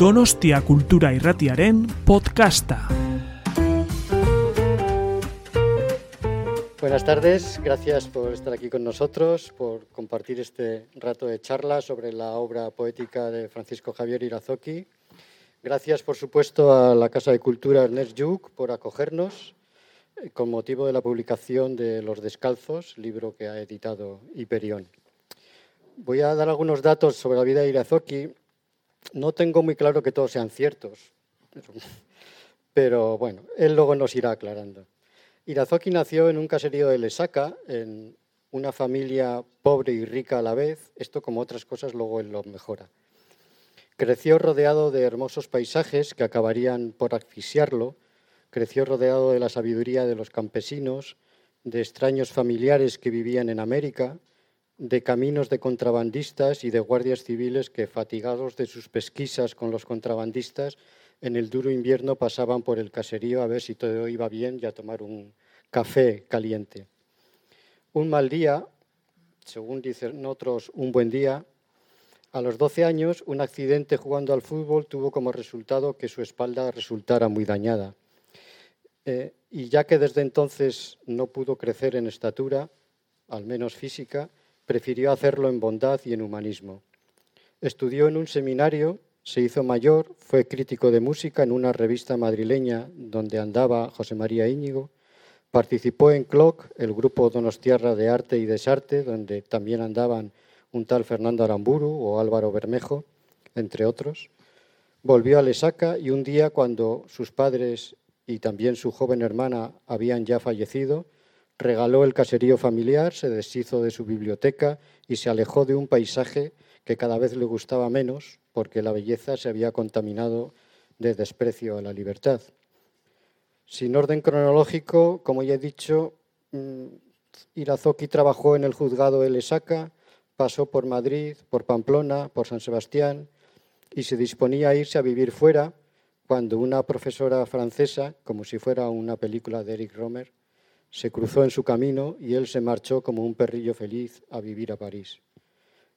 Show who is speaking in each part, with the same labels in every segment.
Speaker 1: Donostia Kultura Irratiaren podcasta.
Speaker 2: Buenas tardes, gracias por estar aquí con nosotros, por compartir este rato de charla sobre la obra poética de Francisco Javier Irazoki. Gracias, por supuesto, a la Casa de Cultura Ernest Lluch por acogernos eh, con motivo de la publicación de Los Descalzos, libro que ha editado Hiperión. Voy a dar algunos datos sobre la vida de Irazoki. No tengo muy claro que todos sean ciertos, pero bueno, él luego nos irá aclarando. Irazoki nació en un caserío de Lesaca, en una familia pobre y rica a la vez. Esto, como otras cosas, luego él lo mejora. Creció rodeado de hermosos paisajes que acabarían por asfixiarlo. Creció rodeado de la sabiduría de los campesinos, de extraños familiares que vivían en América, de caminos de contrabandistas y de guardias civiles que, fatigados de sus pesquisas con los contrabandistas, en el duro invierno pasaban por el caserío a ver si todo iba bien y a tomar un café caliente. Un mal día, según dicen otros, un buen día, a los 12 años, un accidente jugando al fútbol tuvo como resultado que su espalda resultara muy dañada. Eh, y ya que desde entonces no pudo crecer en estatura, al menos física, prefirió hacerlo en bondad y en humanismo. Estudió en un seminario, se hizo mayor, fue crítico de música en una revista madrileña donde andaba José María Íñigo, participó en CLOC, el grupo Donostiarra de Arte y Desarte, donde también andaban un tal Fernando Aramburu o Álvaro Bermejo, entre otros. Volvió a Lesaca y un día cuando sus padres y también su joven hermana habían ya fallecido, regaló el caserío familiar, se deshizo de su biblioteca y se alejó de un paisaje que cada vez le gustaba menos porque la belleza se había contaminado de desprecio a la libertad. Sin orden cronológico, como ya he dicho, mm, Irazoki trabajó en el juzgado de Lesaca, pasó por Madrid, por Pamplona, por San Sebastián y se disponía a irse a vivir fuera cuando una profesora francesa, como si fuera una película de Eric Romer, se cruzó en su camino y él se marchó como un perrillo feliz a vivir a París.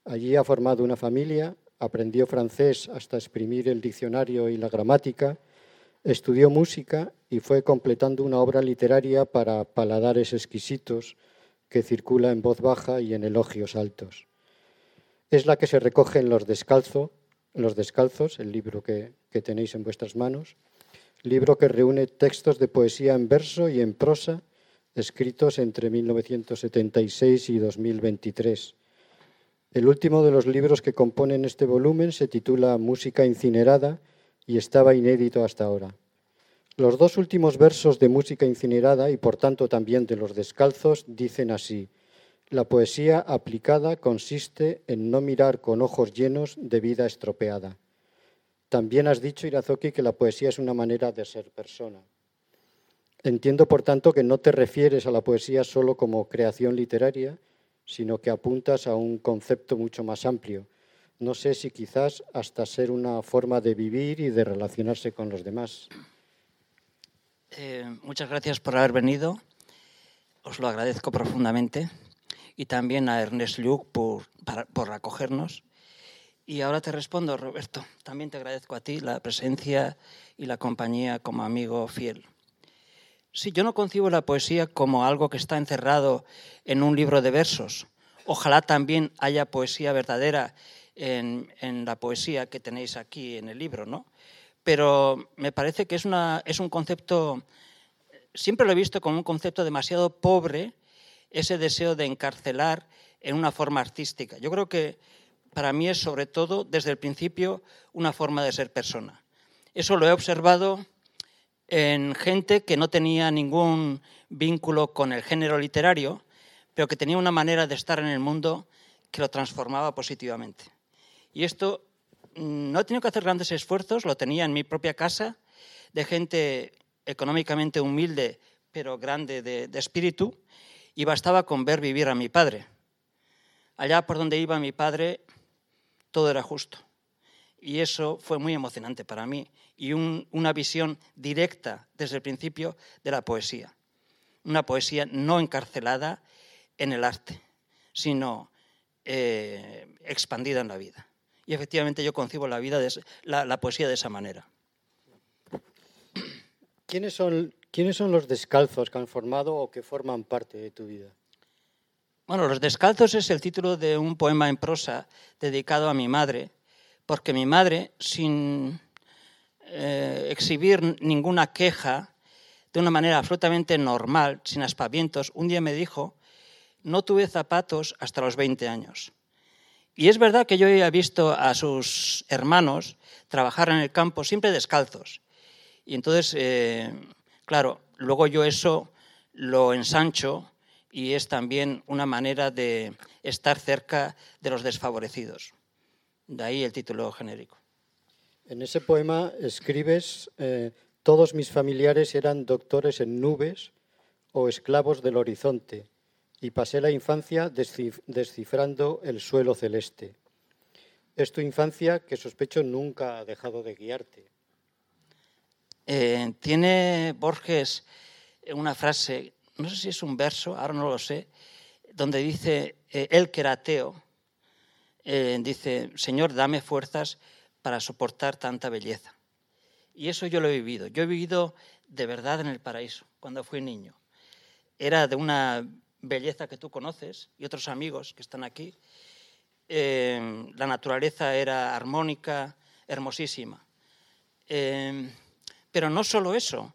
Speaker 2: Allí ha formado una familia, aprendió francés hasta exprimir el diccionario y la gramática, estudió música y fue completando una obra literaria para paladares exquisitos que circula en voz baja y en elogios altos. Es la que se recoge en Los, Descalzo, Los Descalzos, el libro que, que tenéis en vuestras manos, libro que reúne textos de poesía en verso y en prosa, escritos entre 1976 y 2023. El último de los libros que componen este volumen se titula Música incinerada y estaba inédito hasta ahora. Los dos últimos versos de Música incinerada y por tanto también de Los Descalzos dicen así. La poesía aplicada consiste en no mirar con ojos llenos de vida estropeada. También has dicho, Irazoki, que la poesía es una manera de ser persona. Entiendo, por tanto, que no te refieres a la poesía solo como creación literaria, sino que apuntas a un concepto mucho más amplio. No sé si quizás hasta ser una forma de vivir y de relacionarse con los demás.
Speaker 3: Eh, muchas gracias por haber venido. Os lo agradezco profundamente. Y también a Ernest Luc por, por acogernos. Y ahora te respondo, Roberto. También te agradezco a ti la presencia y la compañía como amigo fiel. Sí, yo no concibo la poesía como algo que está encerrado en un libro de versos. Ojalá también haya poesía verdadera en, la poesía que tenéis aquí en el libro, ¿no? Pero me parece que es, una, es un concepto, siempre lo he visto como un concepto demasiado pobre, ese deseo de encarcelar en una forma artística. Yo creo que para mí es sobre todo, desde el principio, una forma de ser persona. Eso lo he observado en gente que no tenía ningún vínculo con el género literario, pero que tenía una manera de estar en el mundo que lo transformaba positivamente. Y esto mm, no he tenido que hacer grandes esfuerzos, lo tenía en mi propia casa, de gente económicamente humilde, pero grande de, de espíritu, y bastaba con ver vivir a mi padre. Allá por donde iba mi padre, todo era justo. Y eso fue muy emocionante para mí y una visión directa desde el principio de la poesía. Una poesía no encarcelada en el arte, sino eh, expandida en la vida. Y efectivamente yo concibo la, vida la, poesía de esa manera.
Speaker 2: ¿Quiénes son, ¿Quiénes son los descalzos que han formado o que forman parte de tu vida?
Speaker 3: Bueno, Los Descalzos es el título de un poema en prosa dedicado a mi madre, porque mi madre, sin eh, exhibir ninguna queja, de una manera absolutamente normal, sin aspavientos, un día me dijo, no tuve zapatos hasta los 20 años. Y es verdad que yo había visto a sus hermanos trabajar en el campo siempre descalzos. Y entonces, eh, claro, luego yo eso lo ensancho y es también una manera de estar cerca de los desfavorecidos. De ahí el título genérico.
Speaker 2: En ese poema escribes, eh, todos mis familiares eran doctores en nubes o esclavos del horizonte, y pasé la infancia descifrando el suelo celeste. Es tu infancia que sospecho nunca ha dejado de guiarte.
Speaker 3: Eh, tiene Borges una frase, no sé si es un verso, ahora no lo sé, donde dice, eh, él que era ateo, eh, dice, Señor, dame fuerzas para soportar tanta belleza. Y eso yo lo he vivido. Yo he vivido de verdad en el paraíso cuando fui niño. Era de una belleza que tú conoces y otros amigos que están aquí. Eh, la naturaleza era armónica, hermosísima. Eh, pero no solo eso,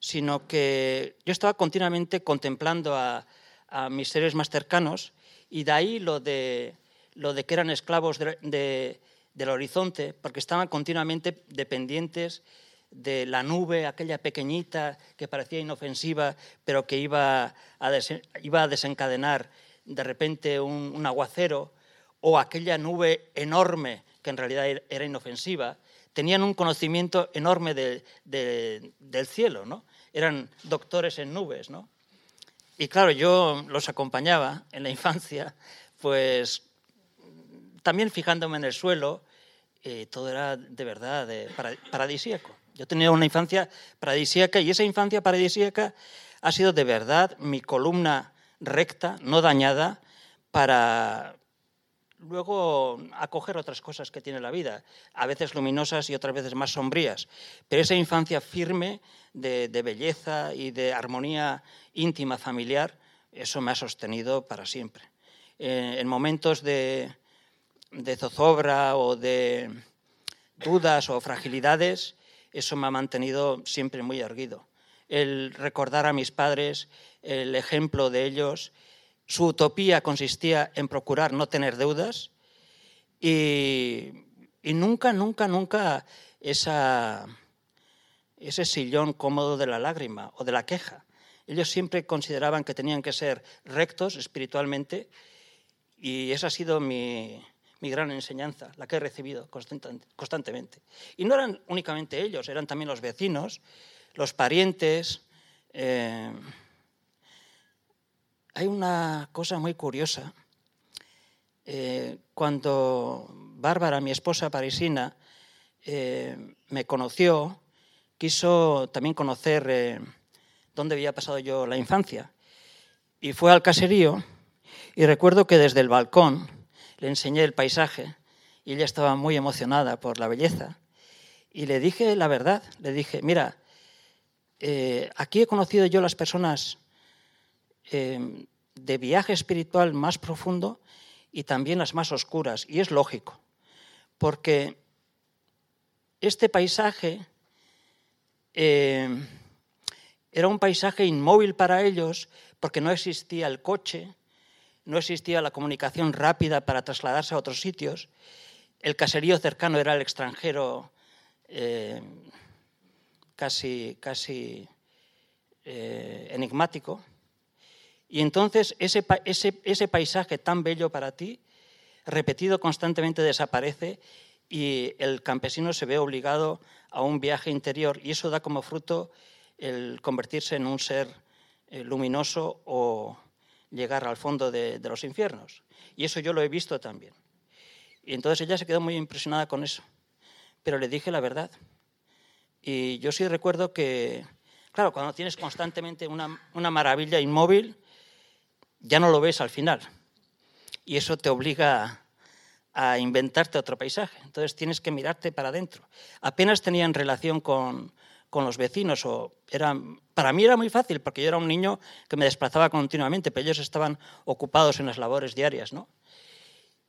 Speaker 3: sino que yo estaba continuamente contemplando a, mis seres más cercanos y de ahí lo de, lo de que eran esclavos del horizonte, porque estaban continuamente dependientes de la nube, aquella pequeñita que parecía inofensiva, pero que iba a, iba a desencadenar de repente un, aguacero, o aquella nube enorme que en realidad era inofensiva, tenían un conocimiento enorme del cielo, ¿no? Eran doctores en nubes, ¿no? Y claro, yo los acompañaba en la infancia, pues también fijándome en el suelo, eh, todo era de verdad paradisíaco. Yo tenía una infancia paradisíaca y esa infancia paradisíaca ha sido de verdad mi columna recta, no dañada, para luego acoger otras cosas que tiene la vida, a veces luminosas y otras veces más sombrías. Pero esa infancia firme de, belleza y de armonía íntima familiar, eso me ha sostenido para siempre. Eh, en momentos de zozobra o de dudas o fragilidades, eso me ha mantenido siempre muy erguido. El recordar a mis padres, el ejemplo de ellos, su utopía consistía en procurar no tener deudas y, nunca, nunca, nunca esa, ese sillón cómodo de la lágrima o de la queja. Ellos siempre consideraban que tenían que ser rectos espiritualmente y esa ha sido mi, mi gran enseñanza, la que he recibido constantemente. Y no eran únicamente ellos, eran también los vecinos, los parientes. Eh, hay una cosa muy curiosa. Eh, cuando Bárbara, mi esposa parisina, eh, me conoció, quiso también conocer dónde había pasado yo la infancia. Y fue al caserío y recuerdo que desde el balcón, le enseñé el paisaje y ella estaba muy emocionada por la belleza. Y le dije la verdad, le dije, mira, eh, aquí he conocido yo las personas eh, de viaje espiritual más profundo y también las más oscuras. Y es lógico, porque este paisaje eh, era un paisaje inmóvil para ellos porque no existía el coche, no existía la comunicación rápida para trasladarse a otros sitios, el caserío cercano era el extranjero eh, casi, casi eh, enigmático. Y entonces ese, ese, paisaje tan bello para ti, repetido constantemente, desaparece y el campesino se ve obligado a un viaje interior y eso da como fruto el convertirse en un ser eh, luminoso o, llegar al fondo de, los infiernos. Y eso yo lo he visto también. Y entonces ella se quedó muy impresionada con eso. Pero le dije la verdad. Y yo sí recuerdo que, claro, cuando tienes constantemente una, una maravilla inmóvil, ya no lo ves al final. Y eso te obliga a inventarte otro paisaje. Entonces tienes que mirarte para adentro. Apenas tenían relación con, con los vecinos o era, para mí era muy fácil porque yo era un niño que me desplazaba continuamente, pero ellos estaban ocupados en las labores diarias, ¿no?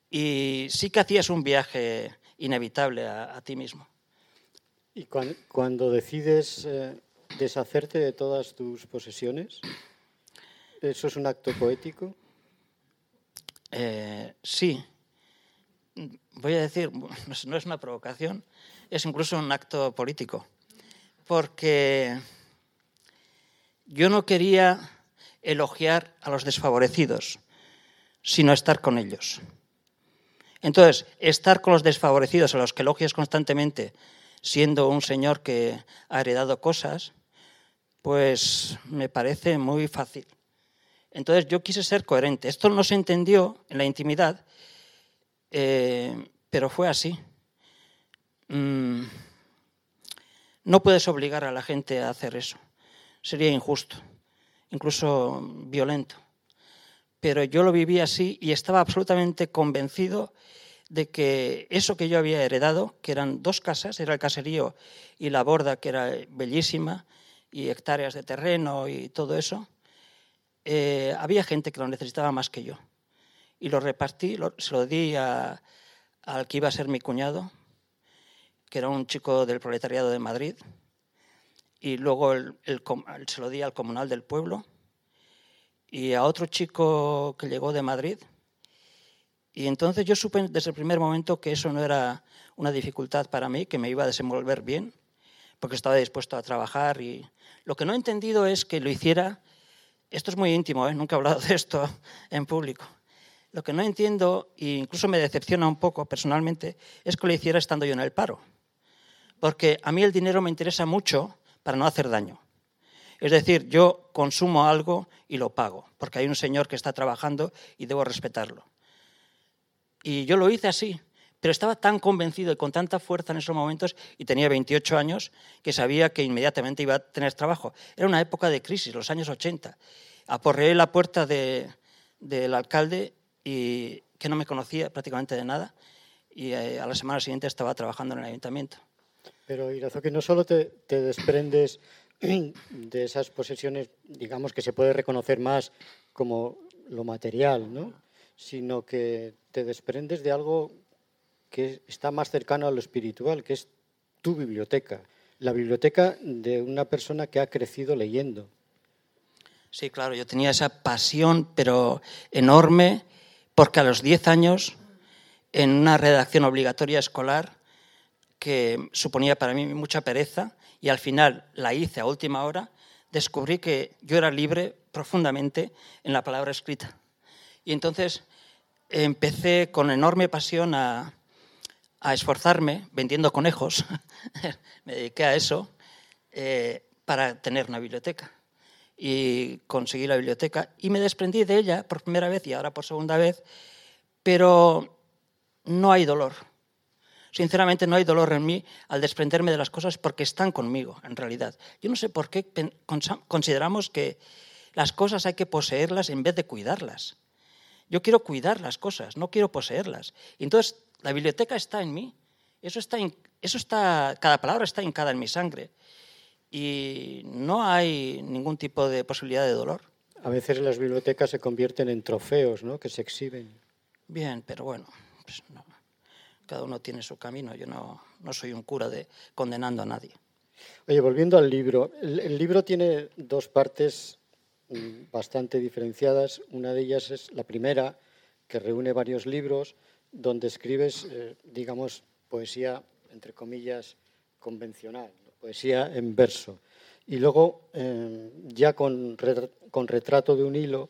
Speaker 3: Y sí que hacías un viaje inevitable a, ti mismo.
Speaker 2: ¿Y cuando, decides eh, deshacerte de todas tus posesiones, eso es un acto poético?
Speaker 3: Eh, sí. Voy a decir, no es una provocación, es incluso un acto político porque yo no quería elogiar a los desfavorecidos, sino estar con ellos. Entonces, estar con los desfavorecidos, a los que elogias constantemente, siendo un señor que ha heredado cosas, pues me parece muy fácil. Entonces yo quise ser coherente. Esto no se entendió en la intimidad, eh, pero fue así. Mm, no puedes obligar a la gente a hacer eso. Sería injusto, incluso violento. Pero yo lo viví así y estaba absolutamente convencido de que eso que yo había heredado, que eran dos casas, era el caserío y la borda, que era bellísima, y hectáreas de terreno y todo eso, eh, había gente que lo necesitaba más que yo. Y lo repartí, se lo di al que iba a ser mi cuñado, que era un chico del proletariado de Madrid, y luego se lo di al comunal del pueblo, y a otro chico que llegó de Madrid. Y entonces yo supe desde el primer momento que eso no era una dificultad para mí, que me iba a desenvolver bien, porque estaba dispuesto a trabajar. Y lo que no he entendido es que lo hiciera, esto es muy íntimo, ¿eh? nunca he hablado de esto en público. Lo que no entiendo, e incluso me decepciona un poco personalmente, es que lo hiciera estando yo en el paro porque a mí el dinero me interesa mucho para no hacer daño. Es decir, yo consumo algo y lo pago, porque hay un señor que está trabajando y debo respetarlo. Y yo lo hice así, pero estaba tan convencido y con tanta fuerza en esos momentos, y tenía 28 años, que sabía que inmediatamente iba a tener trabajo. Era una época de crisis, los años 80. Aporreé la puerta del alcalde, y, que no me conocía prácticamente de nada, y eh, a la semana siguiente estaba trabajando en el ayuntamiento.
Speaker 2: Pero Irazoki, no solo te, desprendes de esas posesiones, digamos, que se puede reconocer más como lo material, ¿no? sino que te desprendes de algo que está más cercano a lo espiritual, que es tu biblioteca, la biblioteca de una persona que ha crecido leyendo.
Speaker 3: Sí, claro, yo tenía esa pasión, pero enorme, porque a los 10 años, en una redacción obligatoria escolar, que suponía para mí mucha pereza y al final la hice a última hora, descubrí que yo era libre profundamente en la palabra escrita. Y entonces empecé con enorme pasión a, esforzarme vendiendo conejos, me dediqué a eso, eh, para tener una biblioteca. Y conseguí la biblioteca y me desprendí de ella por primera vez y ahora por segunda vez, pero no hay dolor Sinceramente no hay dolor en mí al desprenderme de las cosas porque están conmigo, en realidad. Yo no sé por qué consideramos que las cosas hay que poseerlas en vez de cuidarlas. Yo quiero cuidar las cosas, no quiero poseerlas. Y entonces la biblioteca está en mí. Eso está, eso está, cada palabra está hincada en mi sangre. Y no hay ningún tipo de posibilidad de dolor.
Speaker 2: A veces las bibliotecas se convierten en trofeos, ¿no? Que se exhiben.
Speaker 3: Bien, pero bueno, pues no cada uno tiene su camino. Yo no, no soy un cura de condenando a nadie.
Speaker 2: Oye, volviendo al libro, el, libro tiene dos partes mm, bastante diferenciadas. Una de ellas es la primera, que reúne varios libros, donde escribes, eh, digamos, poesía, entre comillas, convencional, poesía en verso. Y luego, eh, ya con, con, retrato de un hilo,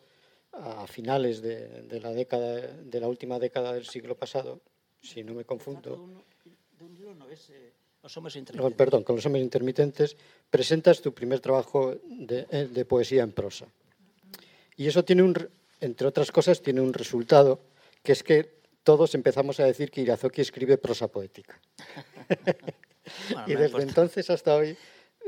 Speaker 2: a finales de, la década, de la última década del siglo pasado, si no me confundo. los hombres intermitentes. perdón, con los hombres intermitentes, presentas tu primer trabajo eh, de, poesía en prosa. Y eso tiene un, entre otras cosas, tiene un resultado, que es que todos empezamos a decir que Irazoki escribe prosa poética. y desde entonces hasta hoy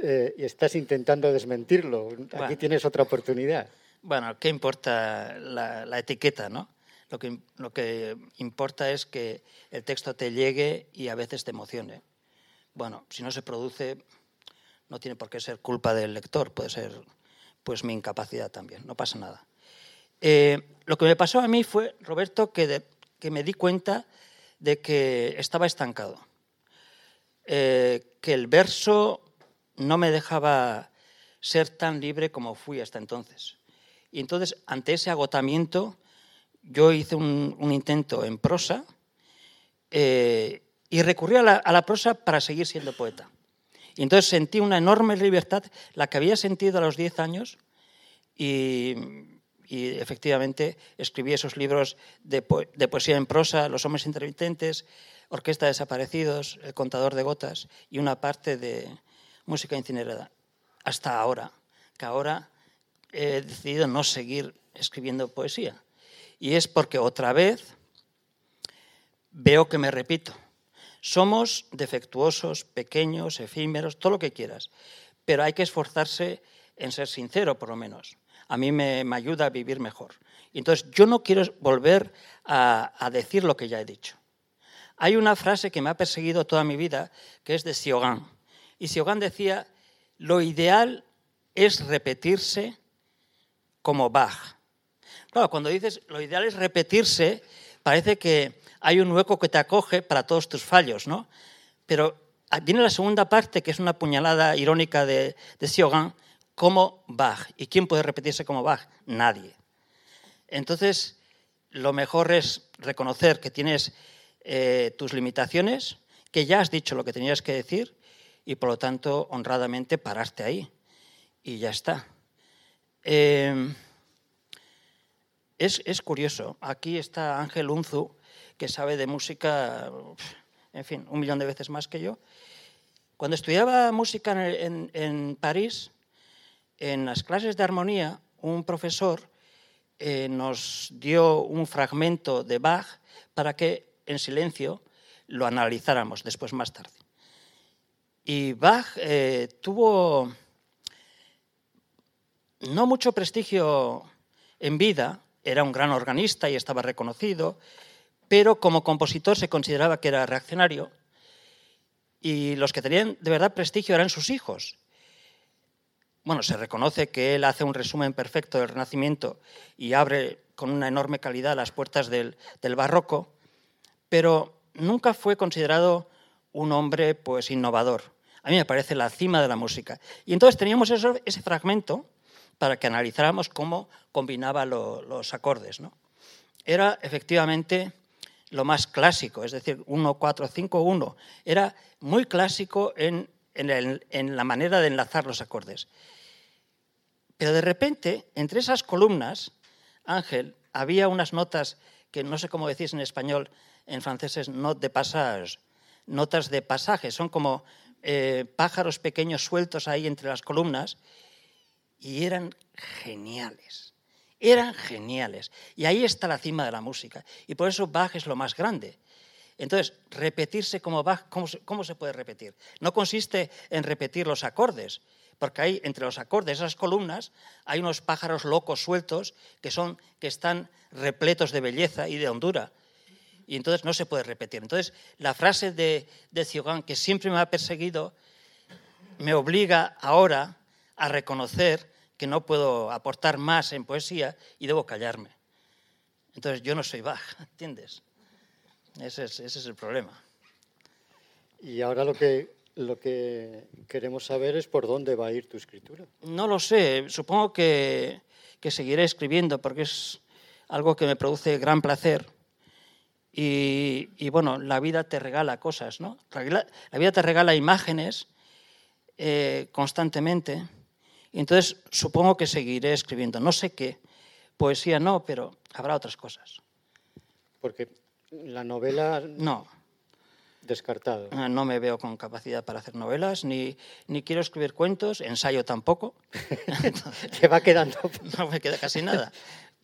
Speaker 2: eh, estás intentando desmentirlo. Aquí tienes otra oportunidad.
Speaker 3: Bueno, ¿qué importa la, la etiqueta, no? Lo que, lo que importa es que el texto te llegue y a veces te emocione. Bueno, si no se produce, no tiene por qué ser culpa del lector, puede ser pues mi incapacidad también, no pasa nada. Eh, lo que me pasó a mí fue, Roberto, que, que me di cuenta de que estaba estancado, eh, que el verso no me dejaba ser tan libre como fui hasta entonces. Y entonces, ante ese agotamiento, yo hice un, intento en prosa eh, y recurrí a la, prosa para seguir siendo poeta. Y entonces sentí una enorme libertad, la que había sentido a los 10 años, y, efectivamente escribí esos libros de, poesía en prosa, Los hombres intermitentes, Orquesta de desaparecidos, El contador de gotas y una parte de música incinerada. Hasta ahora, que ahora he decidido no seguir escribiendo poesía. Y es porque otra vez veo que me repito. Somos defectuosos, pequeños, efímeros, todo lo que quieras, pero hay que esforzarse en ser sincero, por lo menos. A mí me, ayuda a vivir mejor. Entonces, yo no quiero volver a, decir lo que ya he dicho. Hay una frase que me ha perseguido toda mi vida, que es de Siogan. Y Siogan decía, lo ideal es repetirse como Bach. Claro, cuando dices lo ideal es repetirse, parece que hay un hueco que te acoge para todos tus fallos, ¿no? Pero viene la segunda parte, que es una puñalada irónica de, de Siogan, como Bach. ¿Y quién puede repetirse como Bach? Nadie. Entonces, lo mejor es reconocer que tienes eh, tus limitaciones, que ya has dicho lo que tenías que decir y por lo tanto honradamente pararte ahí. Y ya está. Eh, es, es, curioso. Aquí está Ángel Unzu, que sabe de música, en fin, un millón de veces más que yo. Cuando estudiaba música en, París, en las clases de armonía, un profesor eh, nos dio un fragmento de Bach para que en silencio lo analizáramos después más tarde. Y Bach eh, tuvo no mucho prestigio en vida, era un gran organista y estaba reconocido, pero como compositor se consideraba que era reaccionario y los que tenían de verdad prestigio eran sus hijos. Bueno, se reconoce que él hace un resumen perfecto del Renacimiento y abre con una enorme calidad las puertas del, barroco, pero nunca fue considerado un hombre pues innovador. A mí me parece la cima de la música. Y entonces teníamos ese fragmento para que analizáramos cómo combinaba los acordes. ¿no? Era efectivamente lo más clásico, es decir, 1, 4, 5, 1. Era muy clásico en, la manera de enlazar los acordes. Pero de repente, entre esas columnas, Ángel, había unas notas que no sé cómo decís en español, en francés es note de passage, notas de pasaje, son como eh, pájaros pequeños sueltos ahí entre las columnas y eran geniales eran geniales. Y ahí está la cima de la música. Y por eso Bach es lo más grande. Entonces, repetirse como Bach, ¿cómo se, puede repetir? No consiste en repetir los acordes, porque hay entre los acordes, esas columnas, hay unos pájaros locos sueltos que, son, que están repletos de belleza y de hondura. Y entonces no se puede repetir. Entonces, la frase de, de que siempre me ha perseguido, me obliga ahora a reconocer que no puedo aportar más en poesía y debo callarme. Entonces yo no soy Bach, ¿entiendes? Ese es, el problema.
Speaker 2: Y ahora lo que, lo que queremos saber es por dónde va a ir tu escritura.
Speaker 3: No lo sé, supongo que, seguiré escribiendo porque es algo que me produce gran placer. Y, bueno, la vida te regala cosas, ¿no? La, vida te regala imágenes eh, constantemente entonces, supongo que seguiré escribiendo. No sé qué. Poesía no, pero habrá otras cosas.
Speaker 2: Porque la novela...
Speaker 3: No.
Speaker 2: Descartado.
Speaker 3: Ah, no me veo con capacidad para hacer novelas, ni, ni quiero escribir cuentos, ensayo tampoco.
Speaker 2: Te va quedando.
Speaker 3: no me queda casi nada.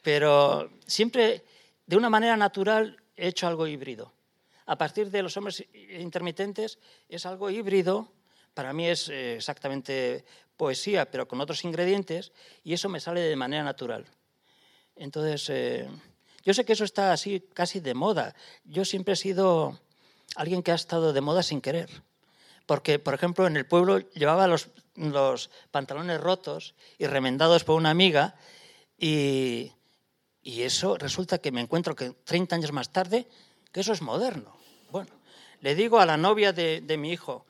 Speaker 3: Pero siempre, de una manera natural, he hecho algo híbrido. A partir de los hombres intermitentes, es algo híbrido. Para mí es eh, exactamente poesía, pero con otros ingredientes, y eso me sale de manera natural. Entonces, eh, yo sé que eso está así casi de moda. Yo siempre he sido alguien que ha estado de moda sin querer. Porque, por ejemplo, en el pueblo llevaba los, los pantalones rotos y remendados por una amiga y, y eso resulta que me encuentro que 30 años más tarde, que eso es moderno. Bueno, le digo a la novia de, de mi hijo,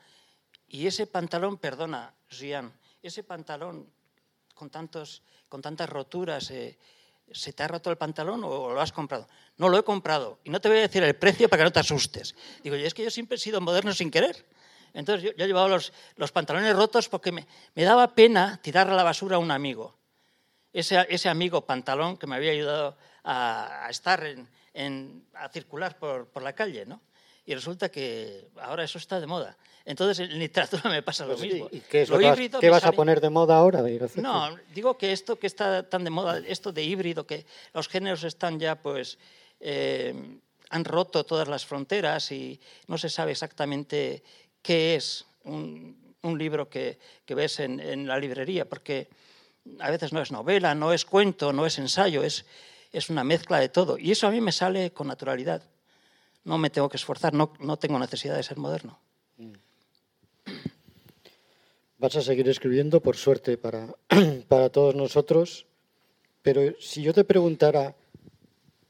Speaker 3: y ese pantalón, perdona, Rian, ese pantalón con, tantos, con tantas roturas, eh, ¿se te ha roto el pantalón o lo has comprado? No, lo he comprado. Y no te voy a decir el precio para que no te asustes. Digo, y es que yo siempre he sido moderno sin querer. Entonces yo, yo he llevado los, los, pantalones rotos porque me, daba pena tirar a la basura a un amigo. Ese, ese amigo pantalón que me había ayudado a, estar en, a circular por, por la calle, ¿no? Y resulta que ahora eso está de moda. Entonces en literatura me pasa
Speaker 2: Pues
Speaker 3: lo mismo.
Speaker 2: ¿Y qué, es
Speaker 3: Lo
Speaker 2: lo que vas, qué vas a poner de moda ahora?
Speaker 3: No, digo que esto que está tan de moda, esto de híbrido, que los géneros están ya, pues, eh, han roto todas las fronteras y no se sabe exactamente qué es un, un libro que, que ves en, en la librería, porque a veces no es novela, no es cuento, no es ensayo, es, es una mezcla de todo. Y eso a mí me sale con naturalidad. No me tengo que esforzar, no, no tengo necesidad de ser moderno.
Speaker 2: Vas a seguir escribiendo, por suerte, para, para todos nosotros. Pero si yo te preguntara,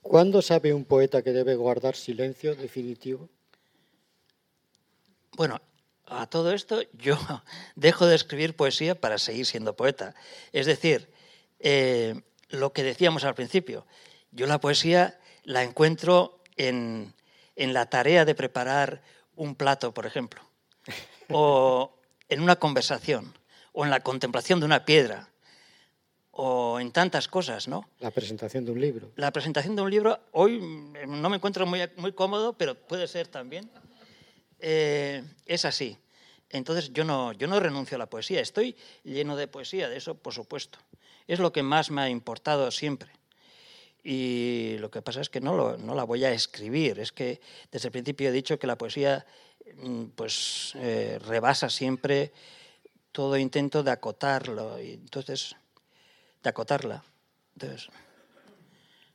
Speaker 2: ¿cuándo sabe un poeta que debe guardar silencio definitivo?
Speaker 3: Bueno, a todo esto yo dejo de escribir poesía para seguir siendo poeta. Es decir, eh, lo que decíamos al principio, yo la poesía la encuentro en, en la tarea de preparar un plato, por ejemplo, o en una conversación, o en la contemplación de una piedra, o en tantas cosas, ¿no?
Speaker 2: La presentación de un libro.
Speaker 3: La presentación de un libro, hoy mm, no me encuentro muy, muy cómodo, pero puede ser también. Eh, es así. Entonces yo no, yo no renuncio a la poesía, estoy lleno de poesía, de eso por supuesto. Es lo que más me ha importado siempre. Y lo que pasa es que no, lo- no la voy a escribir, es que desde el principio he dicho que la poesía mm, pues, eh, rebasa siempre todo intento de acotarlo, y entonces, de acotarla. Entonces,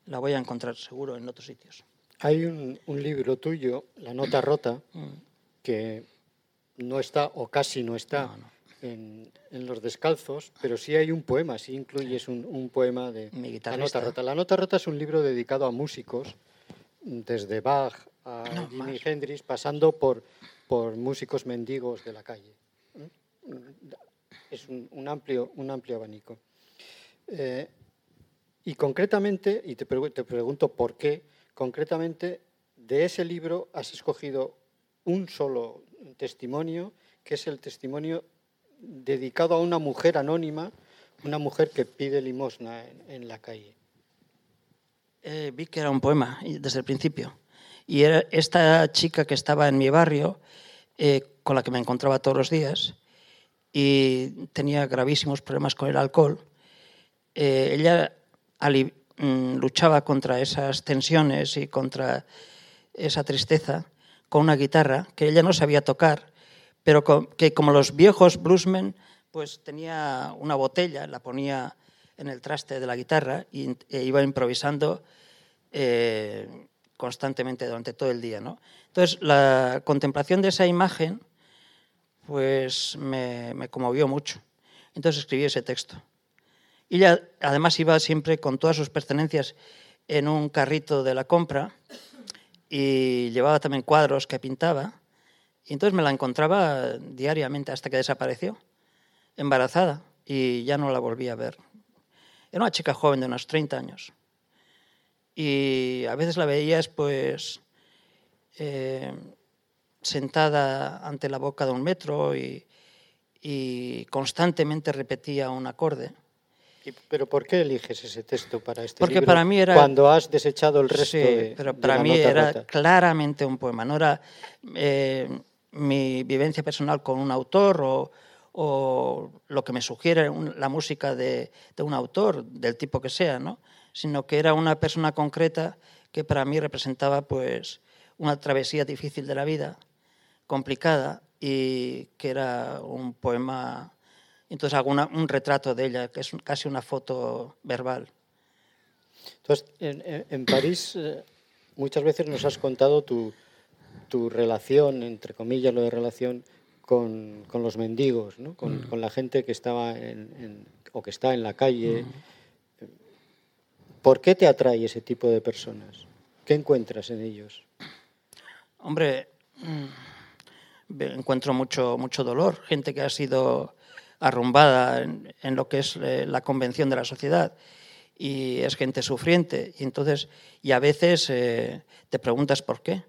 Speaker 3: la voy a encontrar seguro en otros sitios.
Speaker 2: Hay un, un libro tuyo, La Nota Rota,
Speaker 3: Mm.
Speaker 2: que no está o casi no está
Speaker 3: No, no.
Speaker 2: En, en Los Descalzos, pero sí hay un poema, sí incluyes un, un poema de
Speaker 3: Mi
Speaker 2: La. Nota Rota. La Nota Rota es un libro dedicado a músicos, desde Bach a
Speaker 3: No,
Speaker 2: Jimi
Speaker 3: más.
Speaker 2: Hendrix, pasando por, por músicos mendigos de la calle. Es un, un amplio, un amplio abanico. Eh, y concretamente, y te, pregu- te pregunto por qué, concretamente de ese libro has escogido un solo testimonio, que es el testimonio dedicado a una mujer anónima, una mujer que pide limosna en, la calle.
Speaker 3: Eh, vi que era un poema desde el principio. Y era esta chica que estaba en mi barrio, eh, con la que me encontraba todos los días, y tenía gravísimos problemas con el alcohol. eh, ella mm, luchaba contra esas tensiones y contra esa tristeza con una guitarra que ella no sabía tocar, pero que como los viejos bluesmen, pues tenía una botella, la ponía en el traste de la guitarra e iba improvisando eh, constantemente durante todo el día. ¿no? Entonces, la contemplación de esa imagen pues me, me conmovió mucho. Entonces escribí ese texto. Y ella además iba siempre con todas sus pertenencias en un carrito de la compra y llevaba también cuadros que pintaba. Y entonces me la encontraba diariamente hasta que desapareció, embarazada, y ya no la volví a ver. Era una chica joven de unos 30 años. Y a veces la veías pues eh, sentada ante la boca de un metro y, y constantemente repetía un acorde.
Speaker 2: ¿Pero por qué eliges ese texto para este
Speaker 3: Porque
Speaker 2: libro
Speaker 3: para mí era-
Speaker 2: cuando has desechado el resto
Speaker 3: Sí,
Speaker 2: de,
Speaker 3: pero
Speaker 2: de
Speaker 3: para
Speaker 2: la
Speaker 3: mí era
Speaker 2: rota?
Speaker 3: claramente un poema, no era eh, mi vivencia personal con un autor o, lo que me sugiere la música de, un autor, del tipo que sea, ¿no? sino que era una persona concreta que para mí representaba pues, una travesía difícil de la vida, complicada, y que era un poema, entonces hago un retrato de ella, que es casi una foto verbal.
Speaker 2: Entonces, en, París eh, muchas veces nos has contado tu, relación, entre comillas, lo de relación con, los mendigos, ¿no? con, mm. la gente que estaba en, o que está en la calle. Mm. ¿Por qué te atrae ese tipo de personas? ¿Qué encuentras en ellos?
Speaker 3: Hombre, mm, encuentro mucho, mucho dolor, gente que ha sido arrumbada en, lo que es eh, la convención de la sociedad y es gente sufriente. Y entonces, y a veces eh, te preguntas por qué.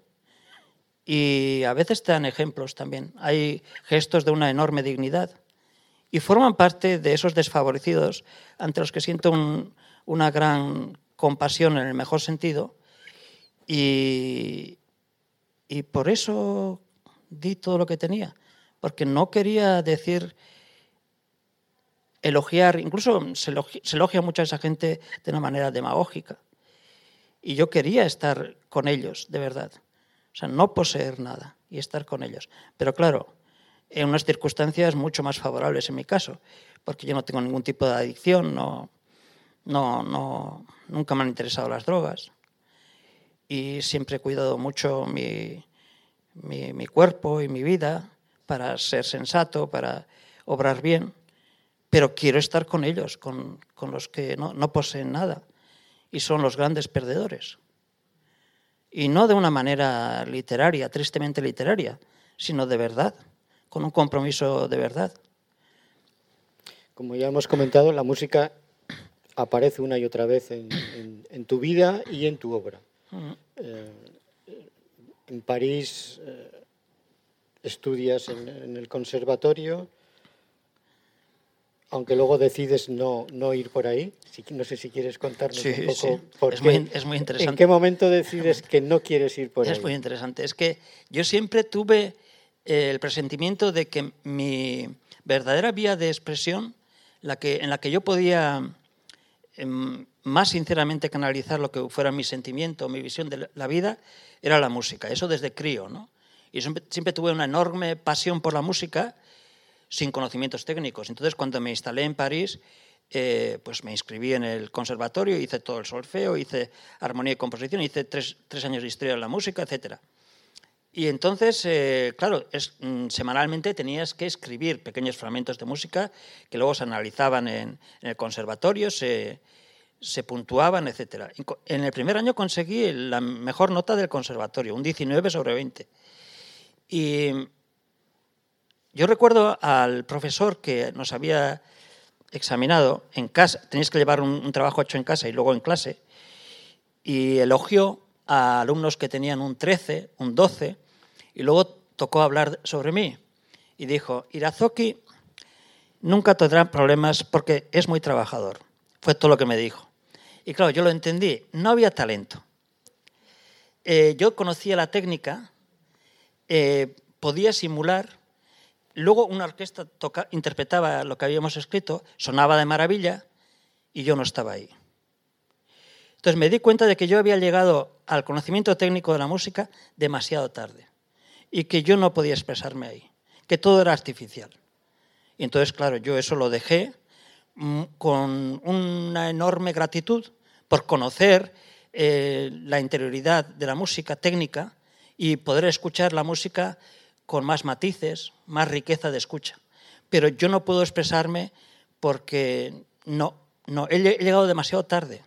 Speaker 3: Y a veces te dan ejemplos también. Hay gestos de una enorme dignidad y forman parte de esos desfavorecidos ante los que siento una gran compasión en el mejor sentido. Y, y por eso di todo lo que tenía, porque no quería decir elogiar, incluso se elogia, mucho a esa gente de una manera demagógica. Y yo quería estar con ellos, de verdad. O sea, no poseer nada y estar con ellos. Pero claro, en unas circunstancias mucho más favorables en mi caso, porque yo no tengo ningún tipo de adicción, no, no, no, nunca me han interesado las drogas y siempre he cuidado mucho mi, mi cuerpo y mi vida para ser sensato, para obrar bien pero quiero estar con ellos, con, los que no, poseen nada y son los grandes perdedores. Y no de una manera literaria, tristemente literaria, sino de verdad, con un compromiso de verdad.
Speaker 2: Como ya hemos comentado, la música aparece una y otra vez en, tu vida y en tu obra. Eh, en París eh, estudias en, el conservatorio, aunque luego decides no, no ir por ahí. No sé si quieres contarnos un poco por
Speaker 3: es Muy, es muy interesante.
Speaker 2: ¿En qué momento decides que no quieres ir por ahí?
Speaker 3: Es muy interesante. Es que yo siempre tuve eh, el presentimiento de que mi verdadera vía de expresión, la que, en la que yo podía em, más sinceramente canalizar lo que fuera mi sentimiento, mi visión de la vida, era la música. Eso desde crío, ¿no? Y siempre, siempre tuve una enorme pasión por la música sin conocimientos técnicos. Entonces, cuando me instalé en París, eh, pues me inscribí en el conservatorio, hice todo el solfeo, hice armonía y composición, hice tres, años de historia de la música, etc. Y entonces, eh, claro, mm, semanalmente tenías que escribir pequeños fragmentos de música que luego se analizaban en, el conservatorio, se, se puntuaban, etc. En el primer año conseguí la mejor nota del conservatorio, un 19 sobre 20. Y yo recuerdo al profesor que nos había examinado en casa, tenéis que llevar un, trabajo hecho en casa y luego en clase, y elogió a alumnos que tenían un 13, un 12, y luego tocó hablar sobre mí. Y dijo, Irazoki nunca tendrá problemas porque es muy trabajador. Fue todo lo que me dijo. Y claro, yo lo entendí, no había talento. Eh, yo conocía la técnica, eh, podía simular Luego una orquesta interpretaba lo que habíamos escrito, sonaba de maravilla y yo no estaba ahí. Entonces me di cuenta de que yo había llegado al conocimiento técnico de la música demasiado tarde y que yo no podía expresarme ahí, que todo era artificial. Y entonces, claro, yo eso lo dejé mm, con una enorme gratitud por conocer eh, la interioridad de la música técnica y poder escuchar la música con más matices, más riqueza de escucha. Pero yo no puedo expresarme porque no, no, he llegado demasiado tarde.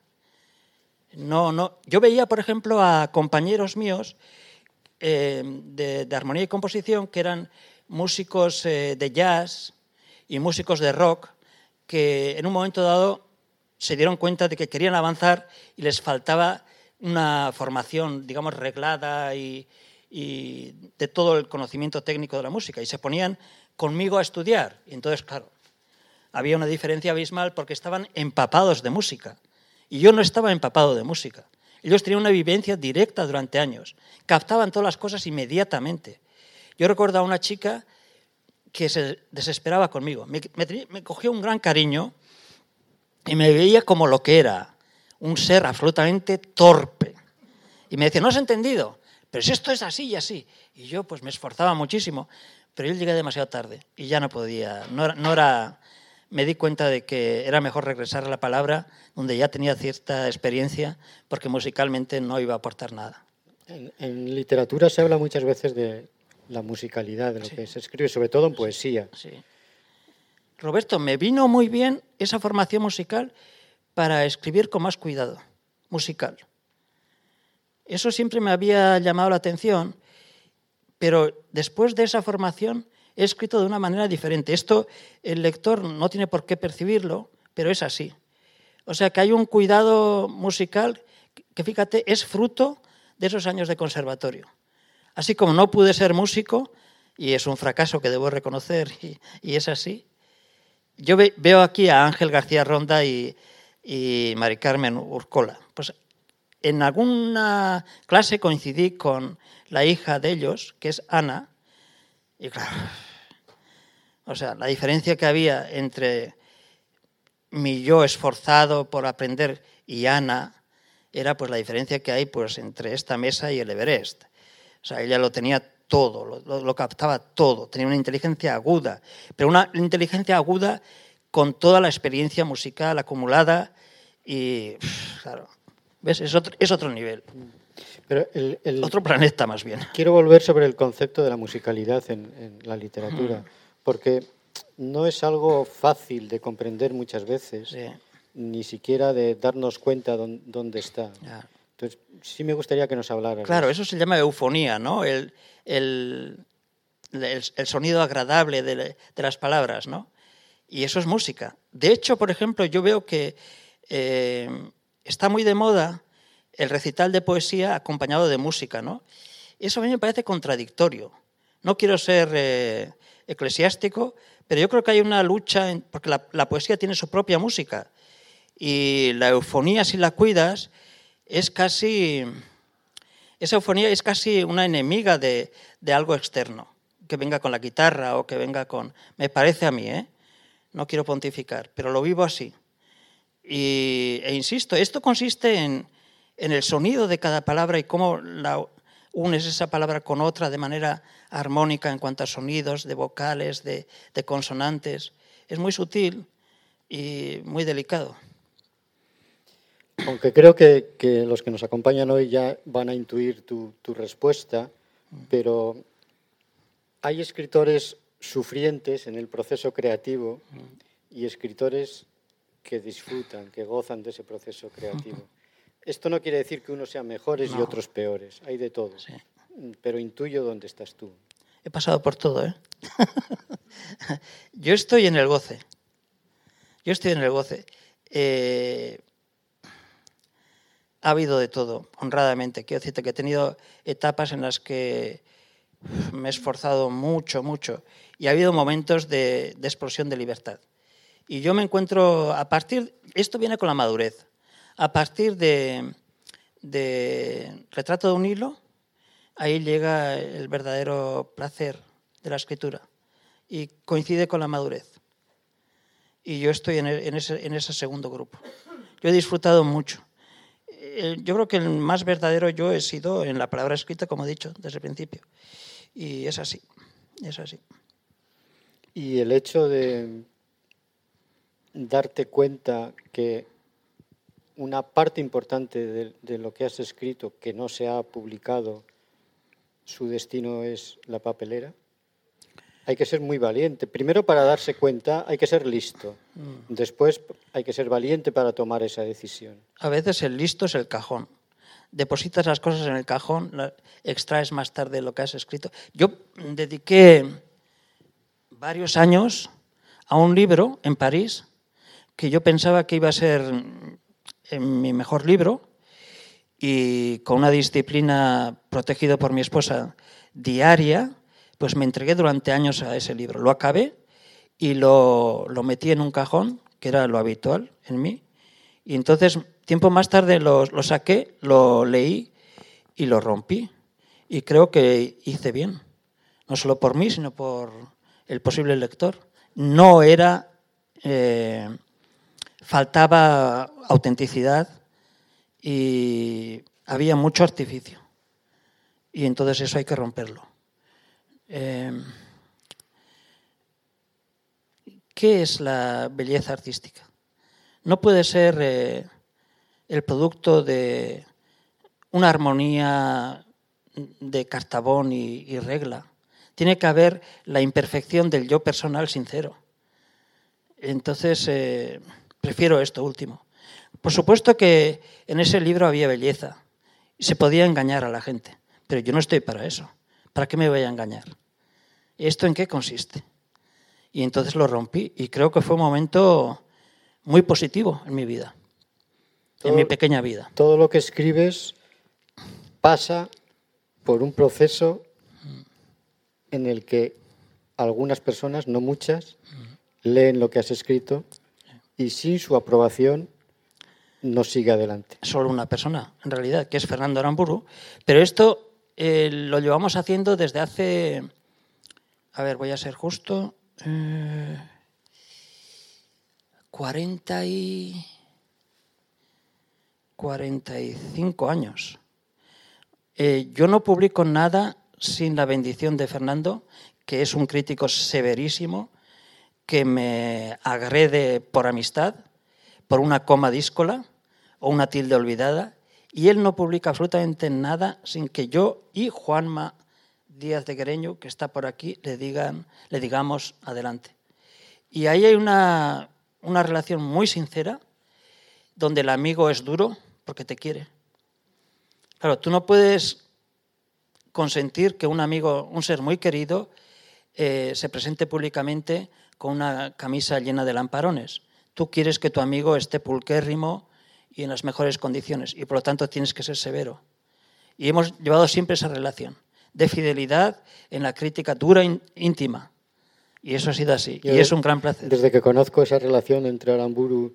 Speaker 3: No, no. Yo veía, por ejemplo, a compañeros míos eh, de, armonía y composición que eran músicos eh, de jazz y músicos de rock que en un momento dado se dieron cuenta de que querían avanzar y les faltaba una formación, digamos, reglada y, y de todo el conocimiento técnico de la música y se ponían conmigo a estudiar. Y entonces, claro, había una diferencia abismal porque estaban empapados de música y yo no estaba empapado de música. Ellos tenían una vivencia directa durante años, captaban todas las cosas inmediatamente. Yo recuerdo a una chica que se desesperaba conmigo, me, me cogió un gran cariño y me veía como lo que era, un ser absolutamente torpe. Y me decía, no has entendido, pero si esto es así y así. Y yo pues me esforzaba muchísimo, pero yo llegué demasiado tarde y ya no podía, no era, me di cuenta de que era mejor regresar a la palabra donde ya tenía cierta experiencia, porque musicalmente no iba a aportar nada.
Speaker 2: En, literatura se habla muchas veces de la musicalidad, de lo que se escribe, sobre todo en poesía.
Speaker 3: Sí. Roberto, me vino muy bien esa formación musical para escribir con más cuidado, musical. Eso siempre me había llamado la atención, pero después de esa formación he escrito de una manera diferente. Esto el lector no tiene por qué percibirlo, pero es así. O sea que hay un cuidado musical que, fíjate, es fruto de esos años de conservatorio. Así como no pude ser músico, y es un fracaso que debo reconocer, y, es así, yo veo aquí a Ángel García Ronda y, y Mari Carmen Urcola. Pues en alguna clase coincidí con la hija de ellos, que es Ana, y claro, o sea, la diferencia que había entre mi yo esforzado por aprender y Ana era pues la diferencia que hay pues entre esta mesa y el Everest. O sea, ella lo tenía todo, lo, captaba todo, tenía una inteligencia aguda, pero una inteligencia aguda con toda la experiencia musical acumulada y, claro, ¿ves? Es otro, es otro nivel. Pero el, otro planeta más bien.
Speaker 2: Quiero volver sobre el concepto de la musicalidad en, la literatura, porque no es algo fácil de comprender muchas veces, ni siquiera de darnos cuenta dónde está. Entonces, sí me gustaría que nos hablara.
Speaker 3: Claro, eso se llama eufonía, ¿no? El, el, el, sonido agradable de, de, las palabras, ¿no? Y eso es música. De hecho, por ejemplo, yo veo que eh, está muy de moda el recital de poesía acompañado de música, ¿no? Eso a mí me parece contradictorio. No quiero ser eh, eclesiástico, pero yo creo que hay una lucha, porque la, poesía tiene su propia música y la eufonía, si la cuidas, es casi, esa eufonía es casi una enemiga de, algo externo, que venga con la guitarra o que venga con... Me parece a mí, ¿eh? No quiero pontificar, pero lo vivo así. Y, e insisto, esto consiste en, en el sonido de cada palabra y cómo la, unes esa palabra con otra de manera armónica en cuanto a sonidos, de vocales, de, consonantes. Es muy sutil y muy delicado.
Speaker 2: Aunque creo que, los que nos acompañan hoy ya van a intuir tu, respuesta, pero hay escritores sufrientes en el proceso creativo y escritores que disfrutan, que gozan de ese proceso creativo. Esto no quiere decir que unos sean mejores y otros peores, hay de todo. Pero intuyo dónde estás tú.
Speaker 3: He pasado por todo, ¿eh? Yo estoy en el goce. Yo estoy en el goce. Eh, ha habido de todo, honradamente. Quiero decirte que he tenido etapas en las que me he esforzado mucho, mucho. Y ha habido momentos de, de explosión de libertad. Y yo me encuentro, a partir, esto viene con la madurez a partir de, Retrato de un hilo, ahí llega el verdadero placer de la escritura y coincide con la madurez. Y yo estoy en, ese, segundo grupo. Yo he disfrutado mucho. Eh, yo creo que el más verdadero yo he sido en la palabra escrita, como he dicho desde el principio. Y es así, es así.
Speaker 2: Y el hecho de darte cuenta que una parte importante de, lo que has escrito que no se ha publicado, su destino es la papelera? Hay que ser muy valiente. Primero para darse cuenta hay que ser listo. Mm. Después hay que ser valiente para tomar esa decisión.
Speaker 3: A veces el listo es el cajón. Depositas las cosas en el cajón, extraes más tarde lo que has escrito. Yo dediqué varios años a un libro en París que yo pensaba que iba a ser en mi mejor libro y con una disciplina protegido por mi esposa diaria, pues me entregué durante años a ese libro. Lo acabé y lo, lo metí en un cajón, que era lo habitual en mí. Y entonces, tiempo más tarde lo, lo saqué, lo leí y lo rompí. Y creo que hice bien, no solo por mí, sino por el posible lector. No era eh, faltaba autenticidad y había mucho artificio. Y entonces eso hay que romperlo. Eh, ¿qué es la belleza artística? No puede ser eh, el producto de una armonía de cartabón y, regla. Tiene que haber la imperfección del yo personal sincero. Entonces, eh, prefiero esto último. Por supuesto que en ese libro había belleza y se podía engañar a la gente, pero yo no estoy para eso. ¿Para qué me voy a engañar? ¿Esto en qué consiste? Y entonces lo rompí y creo que fue un momento muy positivo en mi vida, en mi pequeña vida.
Speaker 2: Todo lo que escribes pasa por un proceso en el que algunas personas, no muchas, leen lo que has escrito y sin su aprobación no sigue adelante.
Speaker 3: Solo una persona, en realidad, que es Fernando Aramburu, pero esto eh, lo llevamos haciendo desde hace, a ver, voy a ser justo, 40 eh, y 45 años. Eh, yo no publico nada sin la bendición de Fernando, que es un crítico severísimo, que me agrede por amistad, por una coma díscola o una tilde olvidada, y él no publica absolutamente nada sin que yo y Juanma Díaz de Guereño, que está por aquí, le, digan, le digamos adelante. Y ahí hay una, una relación muy sincera, donde el amigo es duro porque te quiere. Claro, tú no puedes consentir que un amigo, un ser muy querido, eh, se presente públicamente con una camisa llena de lamparones. Tú quieres que tu amigo esté pulquérrimo y en las mejores condiciones, y por lo tanto tienes que ser severo. Y hemos llevado siempre esa relación de fidelidad en la crítica dura e íntima. Y eso ha sido así. y es un gran placer.
Speaker 2: Desde que conozco esa relación entre Aramburu